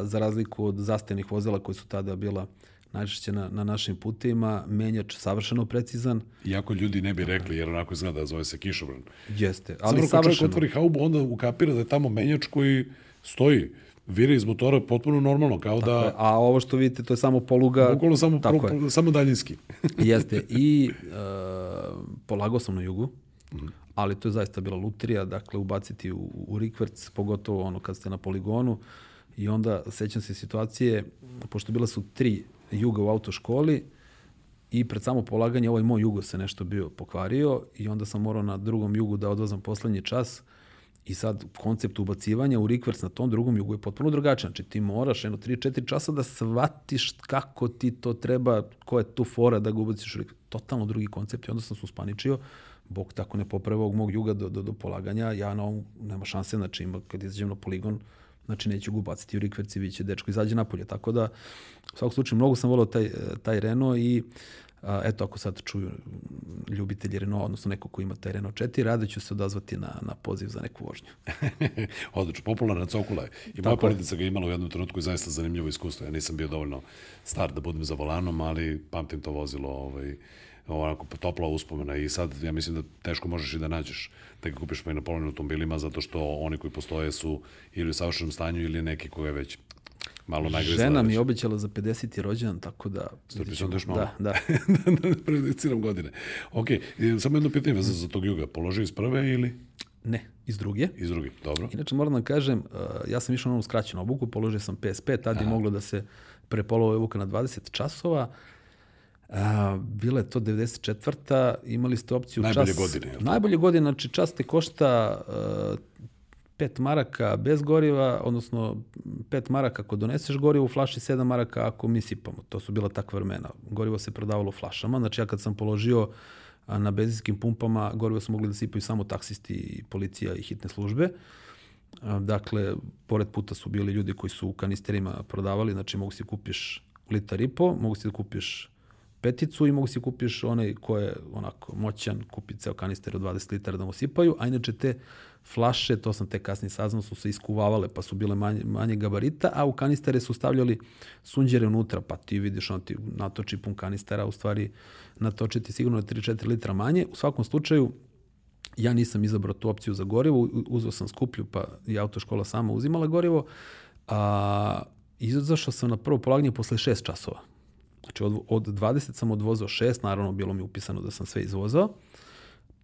za razliku od zastavnih vozila koji su tada bila najčešće na, na našim putevima, menjač savršeno precizan. Iako ljudi ne bi rekli, jer onako izgleda da zove se kišobran. Jeste, Ali ali Zapravo, kad čovjek savršeno. otvori haubu, onda ukapira da je tamo menjač koji stoji, vire iz motora potpuno normalno, kao da... A ovo što vidite, to je samo poluga. Bukvalno samo, pro, Tako je. pro, samo daljinski. Jeste. I uh, polagao sam na jugu, ali to je zaista bila lutrija, dakle ubaciti u, u rikverc, pogotovo ono kad ste na poligonu. I onda sećam se situacije, pošto bila su tri juga u autoškoli, i pred samo polaganje ovaj moj jugo se nešto bio pokvario i onda sam morao na drugom jugu da odvozam poslednji čas i sad koncept ubacivanja u rikvers na tom drugom jugu je potpuno drugačiji. Znači ti moraš jedno 3-4 časa da shvatiš kako ti to treba, ko je tu fora da ga ubaciš u rikvers. Totalno drugi koncept i onda sam se uspaničio. Bog tako ne poprava ovog mog juga do, do, do polaganja. Ja na ovom nema šanse, znači ima, kad izađem na poligon, znači neću ga ubaciti u rikverc i vidjet će dečko izađe napolje. Tako da, u svakom slučaju, mnogo sam volao taj, taj Renault i eto, ako sad čuju ljubitelji Renault, odnosno neko ko ima taj Renault 4, rado ću se odazvati na, na poziv za neku vožnju. Odlično, popularna cokula je. I moja Tako porodica ga imala u jednom trenutku i zaista zanimljivo iskustvo. Ja nisam bio dovoljno star da budem za volanom, ali pamtim to vozilo ovaj, onako topla uspomena i sad ja mislim da teško možeš i da nađeš da ga kupiš pa i na polovnim automobilima zato što oni koji postoje su ili u savršenom stanju ili neki koji je već malo nagrizla. Žena mi je obećala za 50. rođendan, tako da... ćemo. onda još malo. Da, da. da prejudiciram godine. Ok, i samo jedno pitanje vezano za tog juga. Položio iz prve ili Ne, iz druge. iz druge? Dobro. Inače, moram da kažem, uh, ja sam išao na onu skraćenu obuku, položio sam PSP, tad je moglo da se prepolova obuka na 20 časova. A, bila je to 94. Imali ste opciju Najbolje čas... godine, jel tako? Najbolje godine, znači čas te košta uh, 5 maraka bez goriva, odnosno 5 maraka ako doneseš gorivo u flaši, 7 maraka ako mi sipamo. To su bila takva vremena. Gorivo se prodavalo u flašama, znači ja kad sam položio na benzinskim pumpama, gorivo su mogli da sipaju samo taksisti, i policija i hitne službe. Dakle, pored puta su bili ljudi koji su u kanisterima prodavali, znači mogu si kupiš litar i po, mogu si da kupiš peticu i mogu si kupiš onaj ko je onako moćan, kupi ceo kanister od 20 litara da mu sipaju, a inače te flaše, to sam te kasnije saznao, su se iskuvavale pa su bile manje, manje gabarita, a u kanistere su stavljali sunđere unutra, pa ti vidiš, on ti natoči pun kanistera, u stvari natočiti sigurno 3-4 litra manje. U svakom slučaju, ja nisam izabrao tu opciju za gorivo, uzeo sam skuplju, pa i autoškola sama uzimala gorivo, a izašao sam na prvo polaganje posle 6 časova. Znači od, od 20 sam odvozao 6, naravno bilo mi upisano da sam sve izvozao.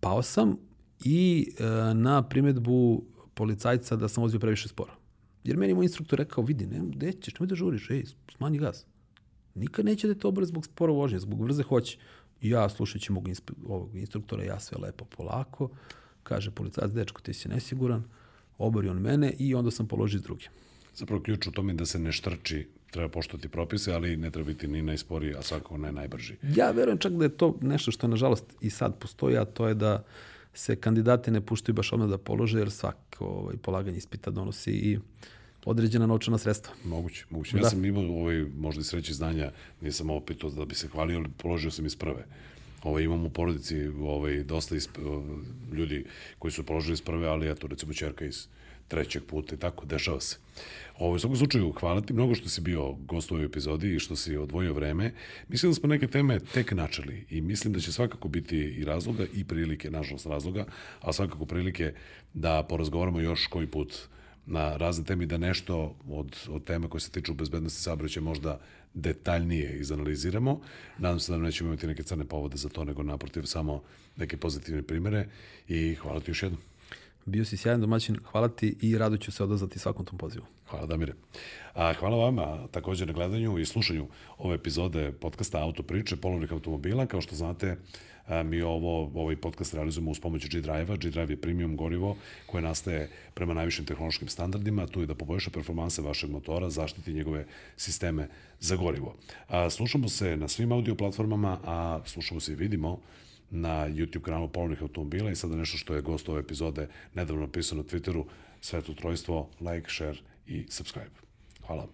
Pao sam i e, na primetbu policajca da sam vozio previše sporo. Jer meni je moj instruktor rekao, vidi, ne, gde ćeš, nemoj da žuriš, ej, smanji gas. Nikad neće da te obere zbog sporo vožnje, zbog brze hoće. Ja, slušajući mog inspe, ovog instruktora, ja sve lepo polako, kaže policajac, dečko, ti si nesiguran, obori on mene i onda sam položio iz druge. Zapravo ključ u tome je da se ne štrči, treba poštovati propise, ali ne treba biti ni najsporiji, a svakako ne najbrži. Ja verujem čak da je to nešto što nažalost i sad postoji, a to je da se kandidati ne puštaju baš odmah da polože, jer svako ovaj, polaganje ispita donosi i određena novčana sredstva. Moguće, moguće. Ja Da. sam imao ovaj, možda i sreći znanja, nisam ovo pitao da bi se hvalio, ali položio sam iz prve. Ovaj, imam u porodici ovaj, dosta isp, ljudi koji su položili iz prve, ali eto, recimo čerka iz trećeg puta i tako, dešava se. Ovo, u svakom slučaju, hvala ti mnogo što si bio gost u ovoj epizodi i što si odvojio vreme. Mislim da smo neke teme tek načeli i mislim da će svakako biti i razloga i prilike, nažalost razloga, a svakako prilike da porazgovaramo još koji put na razne teme i da nešto od, od tema koje se tiču bezbednosti saobraćaja možda detaljnije izanaliziramo. Nadam se da nećemo imati neke crne povode za to, nego naprotiv samo neke pozitivne primere i hvala ti još jednom. Bio si sjajan domaćin, hvala ti i rado ću se odazvati svakom tom pozivu. Hvala Damire. A, hvala vama također na gledanju i slušanju ove epizode podcasta Auto priče polovnih automobila. Kao što znate, mi ovo, ovaj podcast realizujemo uz pomoć G-Drive-a. G-Drive je premium gorivo koje nastaje prema najvišim tehnološkim standardima. Tu je da poboljša performanse vašeg motora, zaštiti njegove sisteme za gorivo. A, slušamo se na svim audio platformama, a slušamo se i vidimo na YouTube kanalu Polovnih automobila i sada nešto što je gost ove epizode nedavno napisao na Twitteru, sveto trojstvo, like, share i subscribe. Hvala.